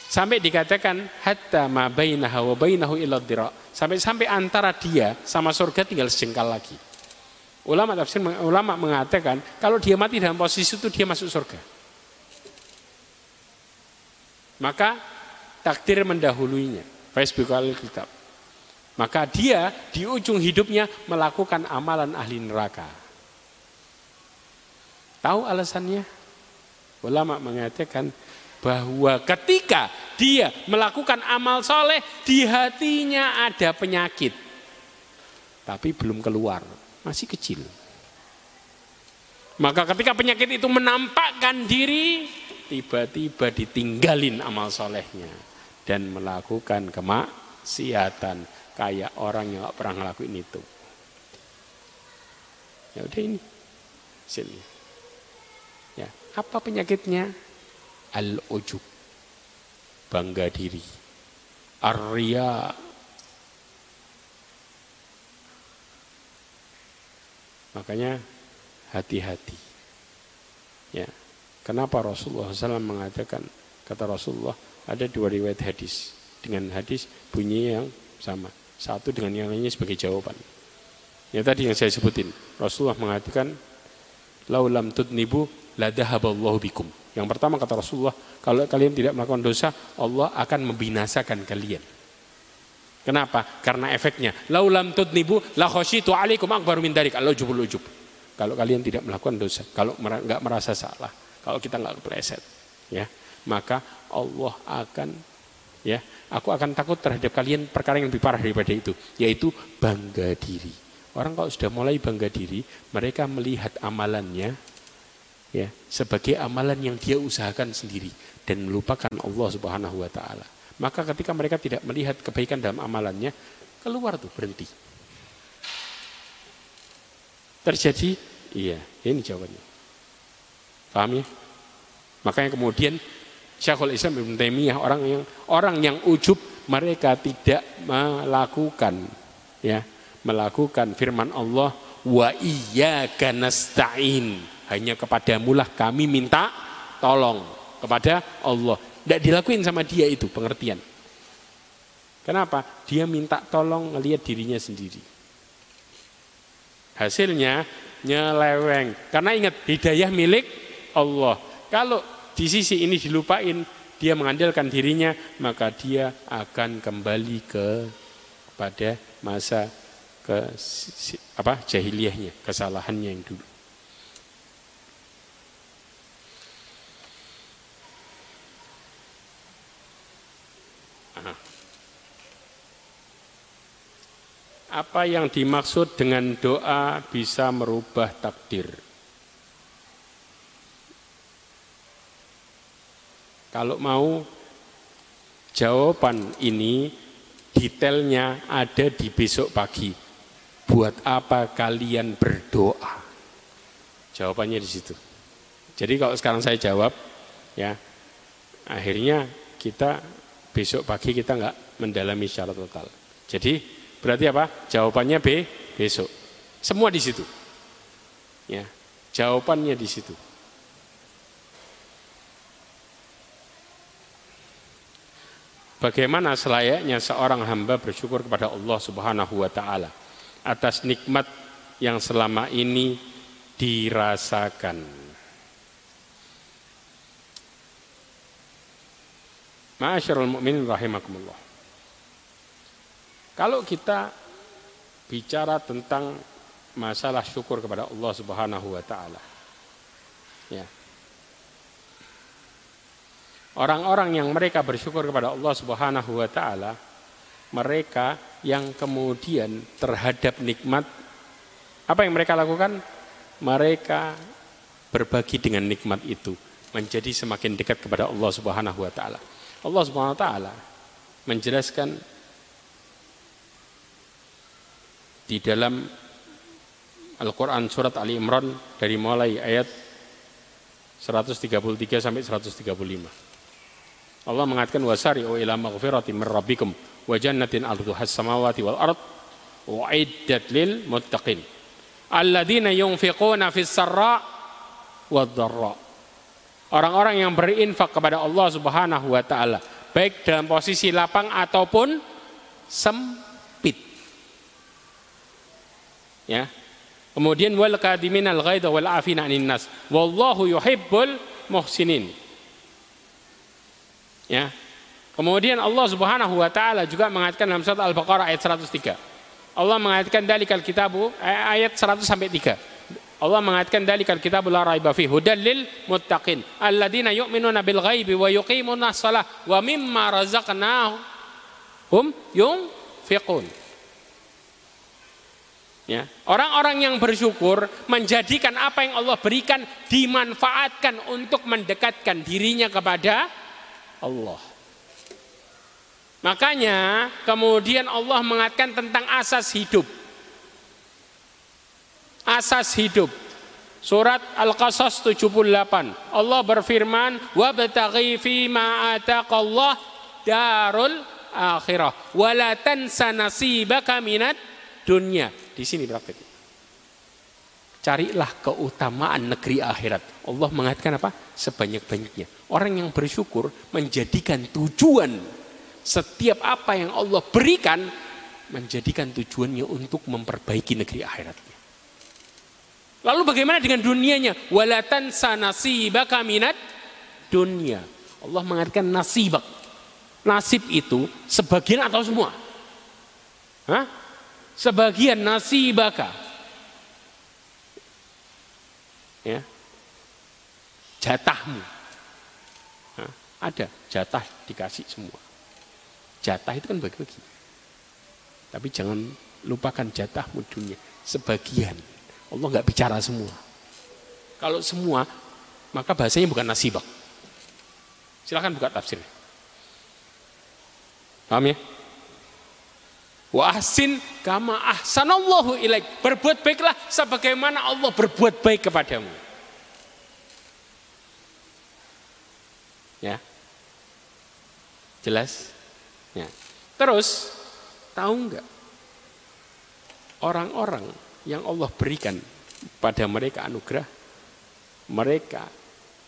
sampai dikatakan hatta ma bainaha wa bainahu illa dira. Sampai-sampai antara dia sama surga tinggal sejengkal lagi. Ulama tafsir ulama mengatakan kalau dia mati dalam posisi itu dia masuk surga. Maka takdir mendahuluinya. Facebook kitab. Maka dia di ujung hidupnya melakukan amalan ahli neraka. Tahu alasannya? Ulama mengatakan bahwa ketika dia melakukan amal soleh di hatinya ada penyakit. Tapi belum keluar, masih kecil. Maka ketika penyakit itu menampakkan diri, tiba-tiba ditinggalin amal solehnya. Dan melakukan kemaksiatan kayak orang yang pernah ngelakuin itu. Ya udah ini. Sini. Ya, apa penyakitnya? Al-ujub. Bangga diri. Arya. Makanya hati-hati. Ya. Kenapa Rasulullah SAW mengatakan kata Rasulullah ada dua riwayat hadis dengan hadis bunyi yang sama satu dengan yang lainnya sebagai jawaban. Ya tadi yang saya sebutin Rasulullah mengatakan laulam tudnibu ladahaballahu bikum. Yang pertama kata Rasulullah, kalau kalian tidak melakukan dosa, Allah akan membinasakan kalian. Kenapa? Karena efeknya. Laulam tudnibu la khasyitu alaikum akbar min darik. Allah ujub. Kalau kalian tidak melakukan dosa, kalau nggak merasa salah, kalau kita nggak kepleset, ya, maka Allah akan ya, aku akan takut terhadap kalian perkara yang lebih parah daripada itu, yaitu bangga diri. Orang kalau sudah mulai bangga diri, mereka melihat amalannya ya sebagai amalan yang dia usahakan sendiri dan melupakan Allah Subhanahu wa taala. Maka ketika mereka tidak melihat kebaikan dalam amalannya, keluar tuh berhenti. Terjadi, iya, ini jawabannya. Paham ya? Makanya kemudian Syekhul Islam Ibn Taimiyah orang yang orang yang ujub mereka tidak melakukan ya, melakukan firman Allah wa iyyaka nasta'in hanya kepadamulah kami minta tolong kepada Allah. Tidak dilakuin sama dia itu pengertian. Kenapa? Dia minta tolong ngelihat dirinya sendiri. Hasilnya nyeleweng. Karena ingat hidayah milik Allah. Kalau di sisi ini dilupain, dia mengandalkan dirinya, maka dia akan kembali ke pada masa ke apa jahiliyahnya, kesalahannya yang dulu. apa yang dimaksud dengan doa bisa merubah takdir. Kalau mau jawaban ini detailnya ada di besok pagi. Buat apa kalian berdoa? Jawabannya di situ. Jadi kalau sekarang saya jawab, ya akhirnya kita besok pagi kita nggak mendalami secara total. Jadi Berarti apa? Jawabannya B besok. Semua di situ. Ya, jawabannya di situ. Bagaimana selayaknya seorang hamba bersyukur kepada Allah Subhanahu wa taala atas nikmat yang selama ini dirasakan. Ma'asyiral mu'minin rahimakumullah. Kalau kita bicara tentang masalah syukur kepada Allah Subhanahu wa taala. Ya. Orang-orang yang mereka bersyukur kepada Allah Subhanahu wa taala, mereka yang kemudian terhadap nikmat apa yang mereka lakukan? Mereka berbagi dengan nikmat itu, menjadi semakin dekat kepada Allah Subhanahu wa taala. Allah Subhanahu wa taala menjelaskan di dalam Al-Quran surat Ali Imran dari mulai ayat 133 sampai 135. Allah mengatakan wasari'u ila maghfirati min rabbikum wa jannatin arduha samawati wal ard uiddat lil muttaqin. Alladzina yunfiquna fis sarra wad dharra. Orang-orang yang berinfak kepada Allah Subhanahu wa taala, baik dalam posisi lapang ataupun sempit. Ya. Kemudian wal kadiminal ghaidha wal afina 'anil nas. Wallahu yuhibbul muhsinin. Ya. Kemudian Allah Subhanahu wa taala juga mengatakan dalam surat Al-Baqarah ayat 103. Allah mengatakan dalikal kitabu ayat 100 sampai 3. Allah mengatakan dalikal kitabu la raiba fi hudal lil muttaqin alladzina yu'minuna bil ghaibi wa yuqimuna shalah wa mimma razaqnahum yunfiqun. Ya, orang-orang yang bersyukur menjadikan apa yang Allah berikan dimanfaatkan untuk mendekatkan dirinya kepada Allah. Makanya kemudian Allah mengatakan tentang asas hidup. Asas hidup. Surat Al-Qasas 78. Allah berfirman, "Wa bataghi fi ma ataqallah darul akhirah wa la tansa nasibaka minat dunya." Di sini praktek. Carilah keutamaan negeri akhirat. Allah mengatakan apa? Sebanyak-banyaknya. Orang yang bersyukur menjadikan tujuan setiap apa yang Allah berikan menjadikan tujuannya untuk memperbaiki negeri akhiratnya. Lalu bagaimana dengan dunianya? Walatan sanasibaka minat dunia. Allah mengatakan nasibak. Nasib itu sebagian atau semua? Hah? Sebagian nasibaka. Ya. Jatahmu. Ada jatah dikasih semua. Jatah itu kan bagi-bagi. Tapi jangan lupakan jatahmu dunia. Sebagian. Allah nggak bicara semua. Kalau semua, maka bahasanya bukan nasibak. Silahkan buka tafsir. Paham ya? Wa ahsin kama ahsanallahu ilaik. Berbuat baiklah sebagaimana Allah berbuat baik kepadamu. Ya. Jelas? Ya. Terus tahu nggak orang-orang yang Allah berikan pada mereka anugerah, mereka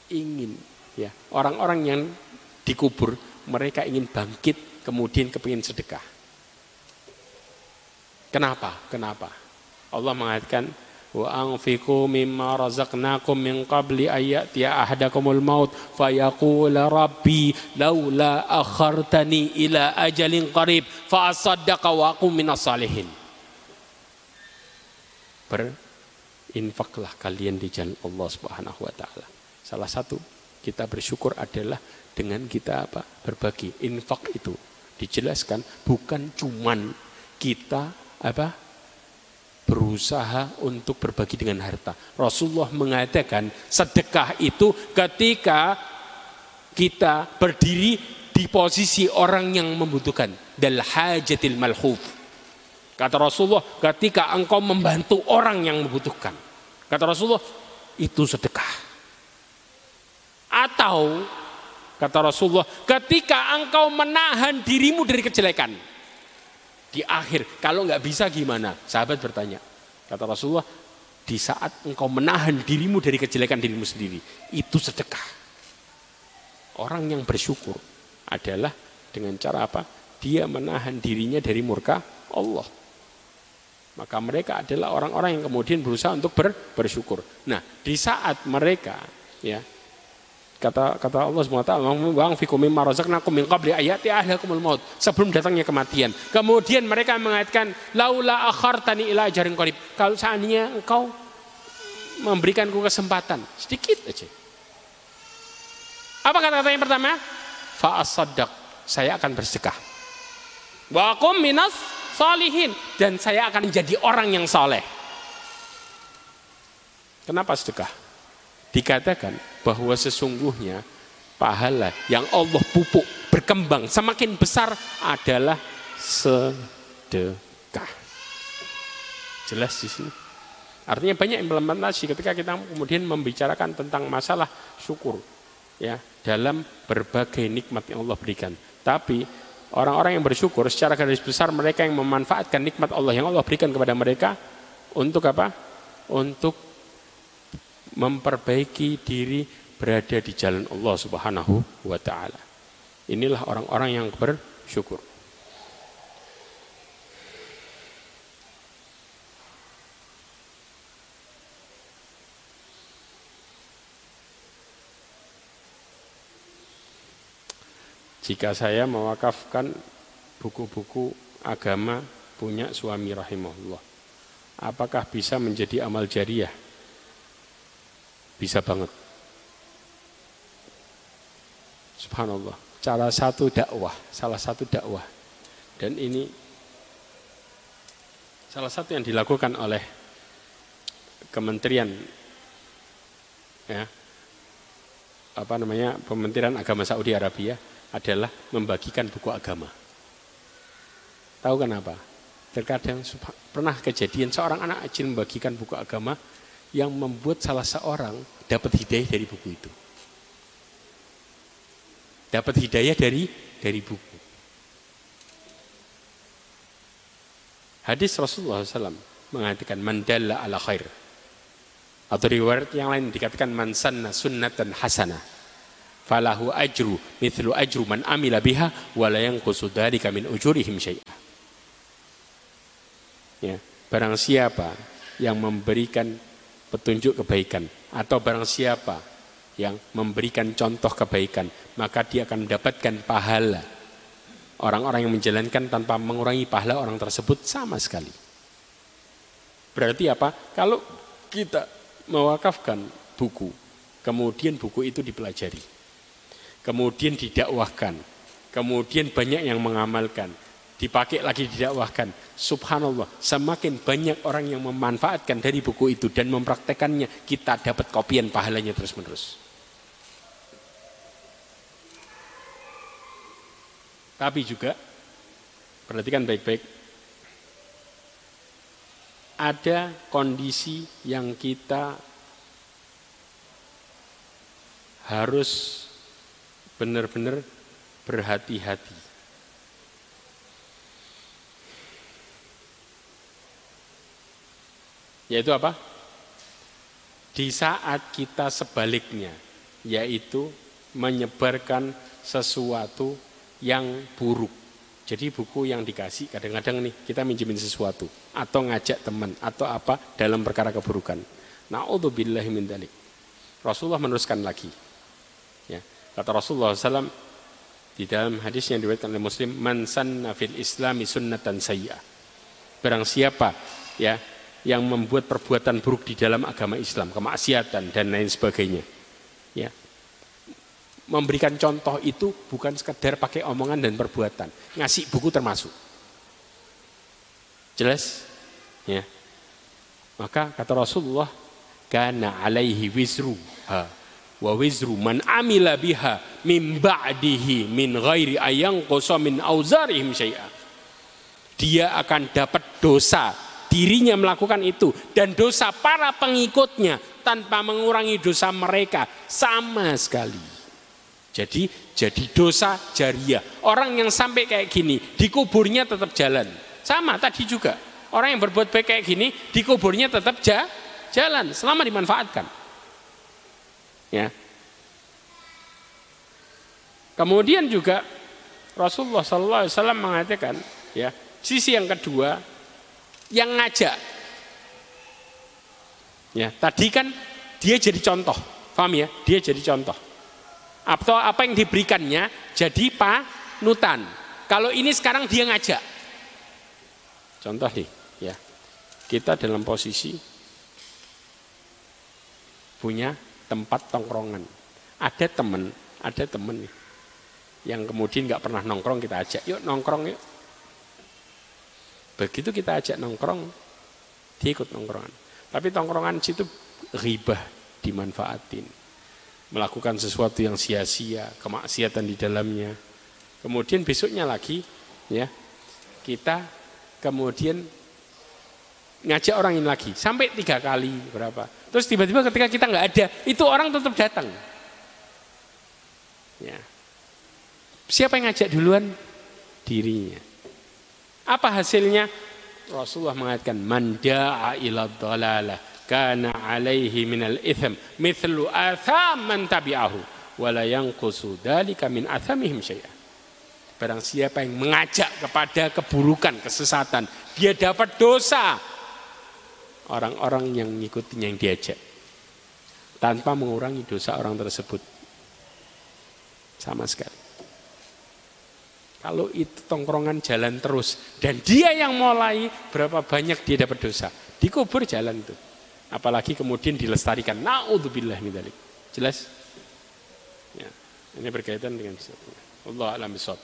ingin ya orang-orang yang dikubur mereka ingin bangkit kemudian kepingin sedekah. Kenapa? Kenapa? Allah mengatakan wa anfiqu mimma razaqnakum min qabli ayati ahadakumul maut. Fayaqula rabbi laula akhartani ila ajalin qarib fa asaddaqa wa aqum minas salihin. Berinfaklah kalian di jalan Allah Subhanahu wa taala. Salah satu kita bersyukur adalah dengan kita apa? Berbagi. Infak itu dijelaskan bukan cuman kita apa berusaha untuk berbagi dengan harta. Rasulullah mengatakan sedekah itu ketika kita berdiri di posisi orang yang membutuhkan. Dal hajatil malhuf. Kata Rasulullah ketika engkau membantu orang yang membutuhkan. Kata Rasulullah itu sedekah. Atau kata Rasulullah ketika engkau menahan dirimu dari kejelekan di akhir. Kalau nggak bisa gimana? Sahabat bertanya. Kata Rasulullah, di saat engkau menahan dirimu dari kejelekan dirimu sendiri, itu sedekah. Orang yang bersyukur adalah dengan cara apa? Dia menahan dirinya dari murka Allah. Maka mereka adalah orang-orang yang kemudian berusaha untuk ber, bersyukur. Nah, di saat mereka ya Kata kata Allah SWT, "Wang fikum mimma razaqnakum min qabli ayati ahlakumul maut." Sebelum datangnya kematian. Kemudian mereka mengatakan, "Laula akhartani ila ajarin qarib." Kalau seandainya engkau memberikanku kesempatan sedikit aja. Apa kata-kata yang pertama? Fa asaddaq. Saya akan bersedekah. Wa akum minas salihin dan saya akan menjadi orang yang saleh. Kenapa sedekah? dikatakan bahwa sesungguhnya pahala yang Allah pupuk berkembang semakin besar adalah sedekah. Jelas di sini. Artinya banyak implementasi ketika kita kemudian membicarakan tentang masalah syukur ya dalam berbagai nikmat yang Allah berikan. Tapi orang-orang yang bersyukur secara garis besar mereka yang memanfaatkan nikmat Allah yang Allah berikan kepada mereka untuk apa? untuk memperbaiki diri berada di jalan Allah Subhanahu wa taala. Inilah orang-orang yang bersyukur. Jika saya mewakafkan buku-buku agama punya suami rahimahullah, apakah bisa menjadi amal jariah? Bisa banget. Subhanallah. Salah satu dakwah, salah satu dakwah. Dan ini salah satu yang dilakukan oleh kementerian ya apa namanya Kementerian Agama Saudi Arabia adalah membagikan buku agama. Tahu kenapa? Terkadang pernah kejadian seorang anak kecil membagikan buku agama yang membuat salah seorang dapat hidayah dari buku itu. Dapat hidayah dari dari buku. Hadis Rasulullah SAW mengatakan mandalla ala khair. Atau riwayat yang lain dikatakan man sanna sunnatan hasanah falahu ajru mithlu ajru man amila biha wa la yanqusu dzalika min ujurihim syai'a. Ya, barang siapa yang memberikan petunjuk kebaikan atau barang siapa yang memberikan contoh kebaikan, maka dia akan mendapatkan pahala. Orang-orang yang menjalankan tanpa mengurangi pahala orang tersebut sama sekali. Berarti apa? Kalau kita mewakafkan buku, kemudian buku itu dipelajari kemudian didakwahkan, kemudian banyak yang mengamalkan, dipakai lagi didakwahkan. Subhanallah, semakin banyak orang yang memanfaatkan dari buku itu dan mempraktekannya, kita dapat kopian pahalanya terus-menerus. Tapi juga, perhatikan baik-baik, ada kondisi yang kita harus benar-benar berhati-hati. Yaitu apa? Di saat kita sebaliknya, yaitu menyebarkan sesuatu yang buruk. Jadi buku yang dikasih kadang-kadang nih kita minjemin sesuatu atau ngajak teman atau apa dalam perkara keburukan. Nauzubillahi min dalik. Rasulullah meneruskan lagi. Ya. Kata Rasulullah SAW di dalam hadis yang diriwayatkan oleh Muslim, "Man sanna fil Islami sunnatan sayyi'ah." Barang siapa ya yang membuat perbuatan buruk di dalam agama Islam, kemaksiatan dan lain sebagainya. Ya. Memberikan contoh itu bukan sekedar pakai omongan dan perbuatan, ngasih buku termasuk. Jelas? Ya. Maka kata Rasulullah, "Kana alaihi wizru." Ha wa wizru man amila biha min ba'dihi min ghairi ayang min auzarihim syai'a. Dia akan dapat dosa dirinya melakukan itu dan dosa para pengikutnya tanpa mengurangi dosa mereka sama sekali. Jadi jadi dosa jariah. Orang yang sampai kayak gini dikuburnya tetap jalan. Sama tadi juga. Orang yang berbuat baik kayak gini dikuburnya tetap ja, jalan selama dimanfaatkan. Ya. Kemudian juga Rasulullah SAW mengatakan, ya, sisi yang kedua yang ngajak. Ya, tadi kan dia jadi contoh, paham ya? Dia jadi contoh. Atau apa yang diberikannya jadi panutan. Kalau ini sekarang dia ngajak. Contoh nih, ya. Kita dalam posisi punya tempat tongkrongan. Ada teman, ada teman nih. Yang kemudian nggak pernah nongkrong kita ajak, yuk nongkrong yuk. Begitu kita ajak nongkrong, dia ikut nongkrongan. Tapi tongkrongan situ ribah dimanfaatin. Melakukan sesuatu yang sia-sia, kemaksiatan di dalamnya. Kemudian besoknya lagi, ya kita kemudian ngajak orang ini lagi sampai tiga kali berapa terus tiba-tiba ketika kita nggak ada itu orang tetap datang ya siapa yang ngajak duluan dirinya apa hasilnya Rasulullah mengatakan manda ila dhalalah kana alaihi minal ithm mithlu atham man tabi'ahu wa la yanqusu dzalika min athamihim syai'a. Barang siapa yang mengajak kepada keburukan, kesesatan, dia dapat dosa. Orang-orang yang mengikutinya yang diajak. Tanpa mengurangi dosa orang tersebut. Sama sekali. Kalau itu tongkrongan jalan terus dan dia yang mulai berapa banyak dia dapat dosa. Dikubur jalan itu. Apalagi kemudian dilestarikan. Naudzubillah min Jelas? Ya. Ini berkaitan dengan Allah alam bisawab.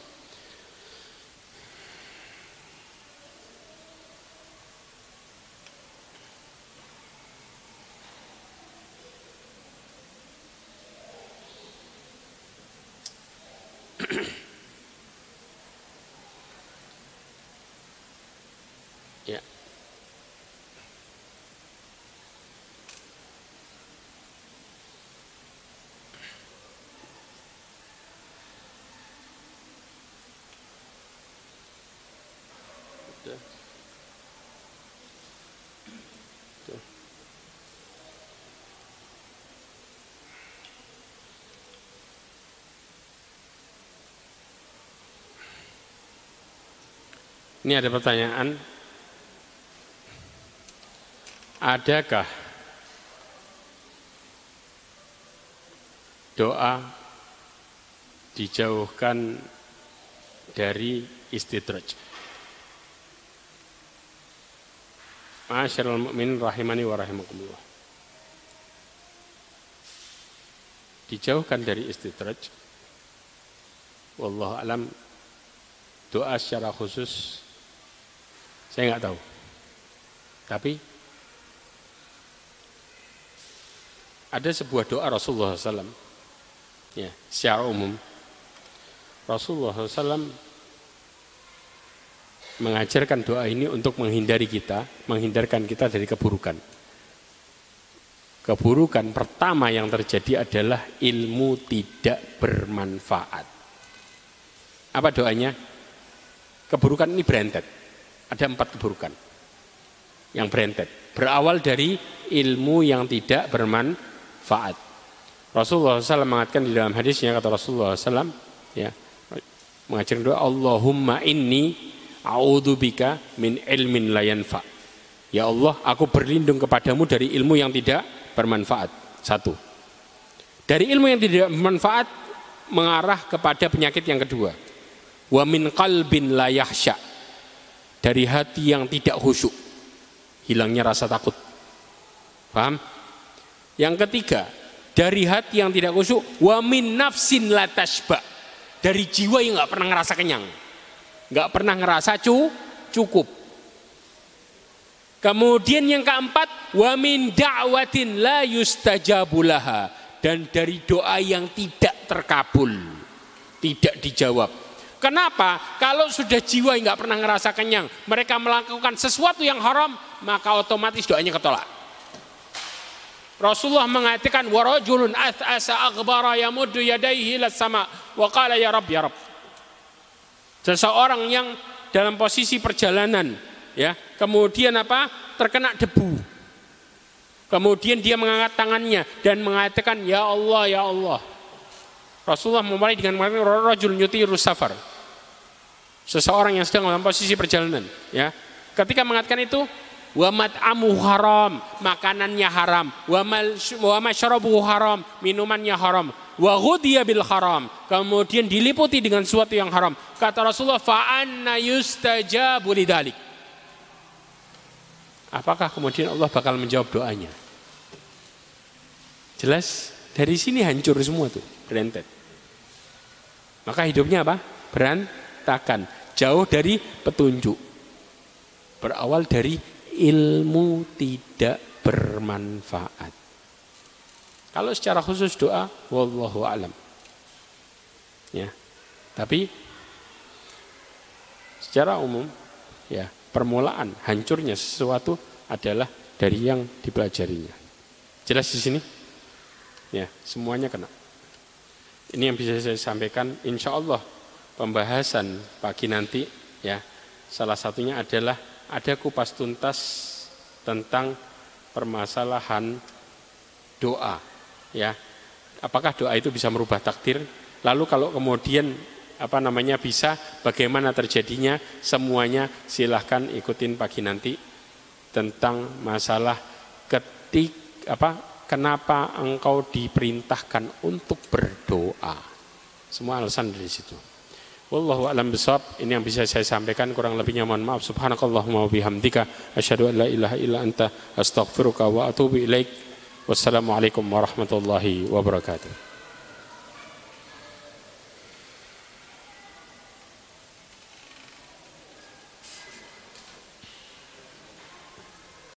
Ini ada pertanyaan. Adakah doa dijauhkan dari istidraj? Masyarul mu'min rahimani wa rahimakumullah. Dijauhkan dari istidraj. Wallahu alam doa secara khusus saya nggak tahu. Tapi ada sebuah doa Rasulullah SAW. Ya, secara umum. Rasulullah SAW mengajarkan doa ini untuk menghindari kita, menghindarkan kita dari keburukan. Keburukan pertama yang terjadi adalah ilmu tidak bermanfaat. Apa doanya? Keburukan ini berentet ada empat keburukan yang berentet. Berawal dari ilmu yang tidak bermanfaat. Rasulullah SAW mengatakan di dalam hadisnya kata Rasulullah SAW ya mengajarkan doa Allahumma inni a'udzubika min ilmin la yanfa. Ya Allah, aku berlindung kepadamu dari ilmu yang tidak bermanfaat. Satu. Dari ilmu yang tidak bermanfaat mengarah kepada penyakit yang kedua. Wa min qalbin la yahsya dari hati yang tidak khusyuk hilangnya rasa takut. Paham? Yang ketiga dari hati yang tidak khusyuk wa min nafsin la tashba. Dari jiwa yang nggak pernah ngerasa kenyang. Nggak pernah ngerasa cu cukup. Kemudian yang keempat wa min da'watin la yustajabulaha dan dari doa yang tidak terkabul tidak dijawab Kenapa? Kalau sudah jiwa nggak pernah ngerasa kenyang, mereka melakukan sesuatu yang haram, maka otomatis doanya ketolak. Rasulullah mengatakan warajulun yamuddu yadayhi sama wa qala ya rab ya rab. Seseorang yang dalam posisi perjalanan ya, kemudian apa? terkena debu. Kemudian dia mengangkat tangannya dan mengatakan ya Allah ya Allah. Rasulullah memulai dengan mengatakan rajul yutiru safar seseorang yang sedang dalam posisi perjalanan ya. Ketika mengatakan itu wa mat'amu haram makanannya haram. Wa haram minumannya haram. Wa bil haram. Kemudian diliputi dengan sesuatu yang haram. Kata Rasulullah fa anna yustajabu lidalik apakah kemudian Allah bakal menjawab doanya? Jelas dari sini hancur semua tuh berentet maka hidupnya apa? Berantakan berantakan, jauh dari petunjuk. Berawal dari ilmu tidak bermanfaat. Kalau secara khusus doa, wallahu alam. Ya. Tapi secara umum ya, permulaan hancurnya sesuatu adalah dari yang dipelajarinya. Jelas di sini? Ya, semuanya kena. Ini yang bisa saya sampaikan insya Allah pembahasan pagi nanti ya. Salah satunya adalah ada kupas tuntas tentang permasalahan doa ya. Apakah doa itu bisa merubah takdir? Lalu kalau kemudian apa namanya bisa bagaimana terjadinya? Semuanya silahkan ikutin pagi nanti tentang masalah ketik apa kenapa engkau diperintahkan untuk berdoa. Semua alasan dari situ Wallahu a'lam bishawab. Ini yang bisa saya sampaikan kurang lebihnya mohon maaf. Subhanakallahumma wa bihamdika asyhadu an la ilaha illa anta astaghfiruka wa atubu ilaik. Wassalamualaikum warahmatullahi wabarakatuh.